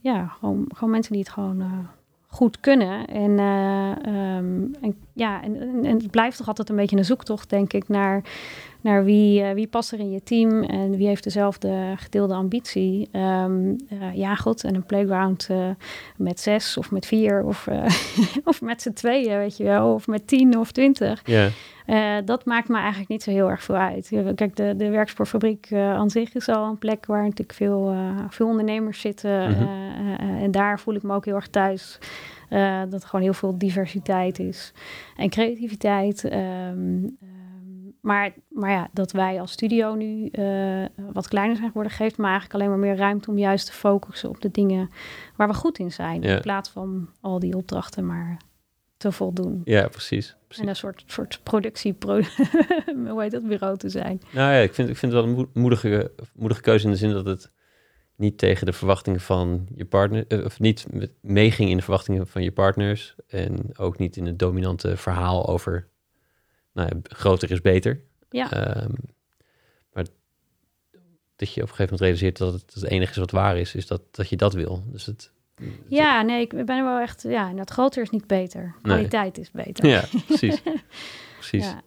ja, gewoon, gewoon mensen die het gewoon goed kunnen. En, eh, ehm, en ja, en, en, en het blijft toch altijd een beetje een zoektocht, denk ik, naar, naar wie, eh, wie past er in je team en wie heeft dezelfde gedeelde ambitie. Ehm, eh, ja, goed, en een playground eh, met zes of met vier of, of met z'n tweeën, weet je wel, of met tien of twintig. dat maakt me eigenlijk niet zo heel erg veel uit. Kijk, de, de werksportfabriek eh, aan zich is al een plek waar natuurlijk veel, veel ondernemers zitten. Mhm. en daar voel ik me ook heel erg thuis. Dat er gewoon heel veel diversiteit is en creativiteit. Ehm, maar, maar ja, dat wij als studio nu eh, wat kleiner zijn geworden, geeft me eigenlijk alleen maar meer ruimte om juist te focussen op de dingen waar we goed in zijn. Ja. In plaats van al die opdrachten maar te voldoen. ja precies. precies. En een soort, soort productie, hoe heet dat, bureau te zijn. Nou ja, ik vind, ik vind het wel een moe- moedige, moedige keuze in de zin dat het niet tegen de verwachtingen van je partner, eh, of niet meeging in de verwachtingen van je partners. En ook niet in het dominante verhaal over, nou ja, groter is beter. Ja. Ehm, maar dat je op een gegeven moment realiseert dat het het enige is wat waar is, is dat, dat je dat wil. Dus het, Ja, nee, ik ben wel echt... Ja, dat groter is niet beter. Kwaliteit is beter. ja, precies. precies. Ja.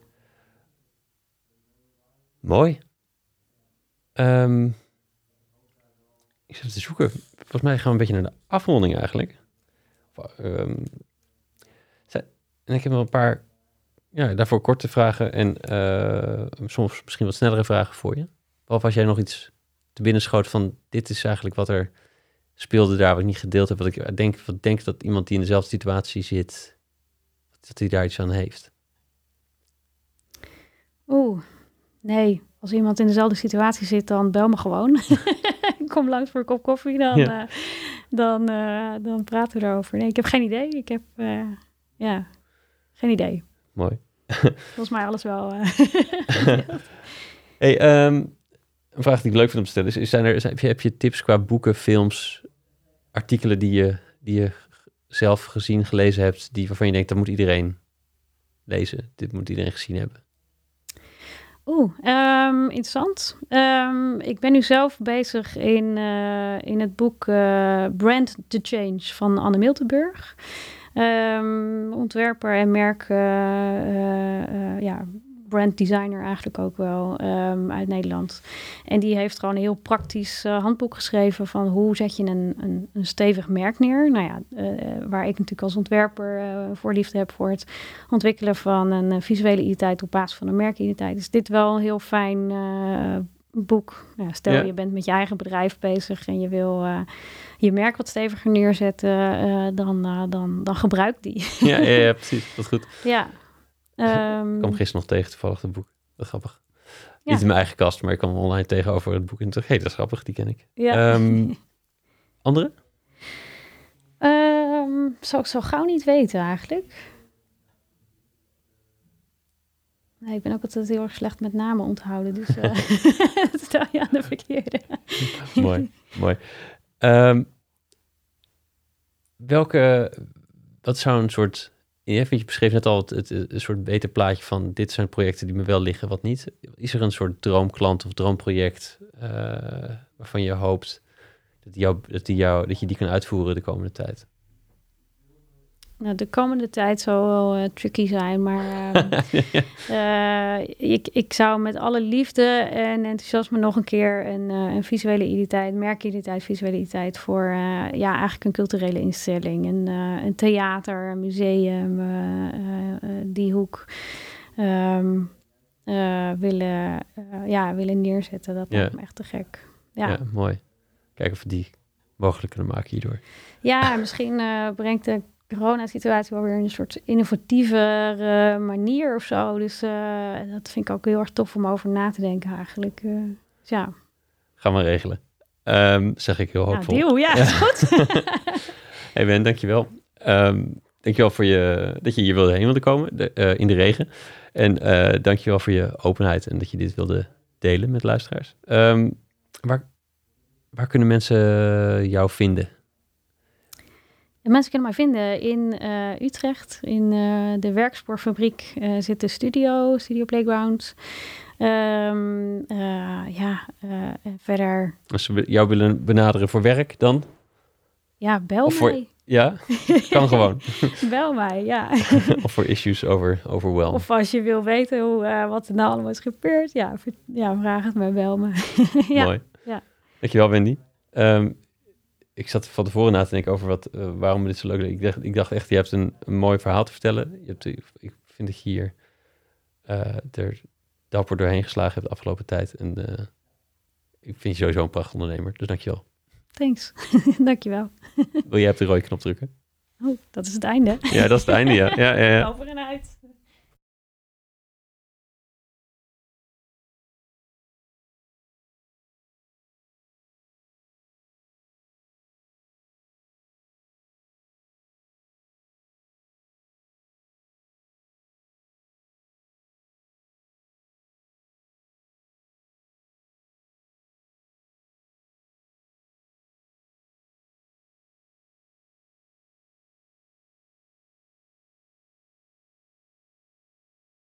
Mooi. Ehm, ik zit te zoeken. Volgens mij gaan we een beetje naar de afronding eigenlijk. Ehm, en ik heb nog een paar, ja, daarvoor korte vragen en eh, soms misschien wat snellere vragen voor je. Of als jij nog iets te binnen schoot van dit is eigenlijk wat er speelde daar wat ik niet gedeeld heb. Wat ik denk, wat denk dat iemand die in dezelfde situatie zit, dat hij daar iets aan heeft. Oeh, nee. Als iemand in dezelfde situatie zit, dan bel me gewoon. Kom langs voor een kop koffie, dan, Ja. eh, dan, eh, dan praten we erover. Nee, ik heb geen idee. Ik heb, ja, geen idee. Mooi. Volgens mij alles wel. eh, Hey, ehm, een vraag die ik leuk vind om te stellen is, is zijn er, zijn- heb, je, tips qua boeken, films, artikelen die je, die je zelf gezien, gelezen hebt, die, waarvan je denkt, dat moet iedereen lezen, dit moet iedereen gezien hebben? Oeh, ehm, interessant. Ehm, ik ben nu zelf bezig in, eh, in het boek eh, Brand the Change van Anne Miltenburg. Ehm, ontwerper en merk, eh, eh, eh, ja, branddesigner eigenlijk ook wel ehm, uit Nederland. En die heeft gewoon een heel praktisch handboek geschreven van hoe zet je een, een, een stevig merk neer. Nou ja, waar ik natuurlijk als ontwerper eh voorliefde heb voor het ontwikkelen van een visuele identiteit op basis van een merkidentiteit. Is dit wel een heel fijn boek. Ja, stel Ja. je bent met je eigen bedrijf bezig en je wil eh, je merk wat steviger neerzetten, eh, dan, eh, dan, dan gebruik die. Ja, ja, ja, precies, dat is goed. ja. Ehm, Ik kwam gisteren nog tegen toevallig het boek, dat is grappig. Ja. Niet in mijn eigen kast, maar ik kwam online tegenover het boek en dacht, hé, dat is grappig, die ken ik. ja. Ehm, andere? Ehm, zou ik zo gauw niet weten eigenlijk. Nee, ik ben ook altijd heel erg slecht met namen onthouden. Dus eh stel je aan de verkeerde. mooi, mooi. Ehm, welke, wat zou een soort, je beschreef net al het, het, een soort beter plaatje van dit zijn projecten die me wel liggen, wat niet. Is er een soort droomklant of droomproject eh, waarvan je hoopt dat, jou, dat, die jou, dat je die kan uitvoeren de komende tijd? Nou, de komende tijd zal wel eh, tricky zijn, maar ehm, eh, ik, ik zou met alle liefde en enthousiasme nog een keer een, eh, een visuele identiteit, merkidentiteit, visuele identiteit voor ja, eigenlijk een culturele instelling, een, een theater, een museum, die hoek ehm, eh, willen, ja, willen neerzetten. Dat Ja. lijkt me echt te gek. Ja, Ja, ja. mooi. Kijken of we die mogelijk kunnen maken hierdoor. misschien eh, brengt de coronasituatie wel weer een soort innovatievere manier of zo. Dus eh, dat vind ik ook heel erg tof om over na te denken eigenlijk. Eh, dus ja, Gaan we regelen. Ehm, zeg ik heel nou, hoopvol. deal. Ja, is goed. Hey Ben, dankjewel. Ehm dankjewel voor je, dat je hier wilde heen wilde komen de, eh, in de regen. En dankjewel voor je openheid en dat je dit wilde delen met luisteraars. Ehm, waar, waar kunnen mensen jou vinden? En mensen kunnen mij vinden in eh, Utrecht. In eh, de werkspoorfabriek eh, zit de studio, Studio Playground. Ehm, eh, ja, verder, Als ze jou willen benaderen voor werk dan? ja, bel Of voor- mij. Ja, kan gewoon. Bel mij, ja. of voor issues over overwhelm. Of als je wil weten hoe, wat er nou allemaal is gebeurd, ja, ja vraag het mij, bel me. ja. Mooi. ja. Dankjewel, Wendy. Ehm, ik zat van tevoren na te denken over wat, eh, waarom dit zo leuk is. Ik dacht, ik dacht echt, je hebt een, een mooi verhaal te vertellen. Je hebt, ik vind dat je hier eh, er dapper doorheen geslagen hebt de afgelopen tijd. En eh, ik vind je sowieso een prachtig ondernemer. Dus dankjewel. Thanks. Dankjewel. Wil jij op de rode knop drukken? Oh, dat is het einde. Ja, dat is het einde, ja. ja, ja, ja. Over en uit.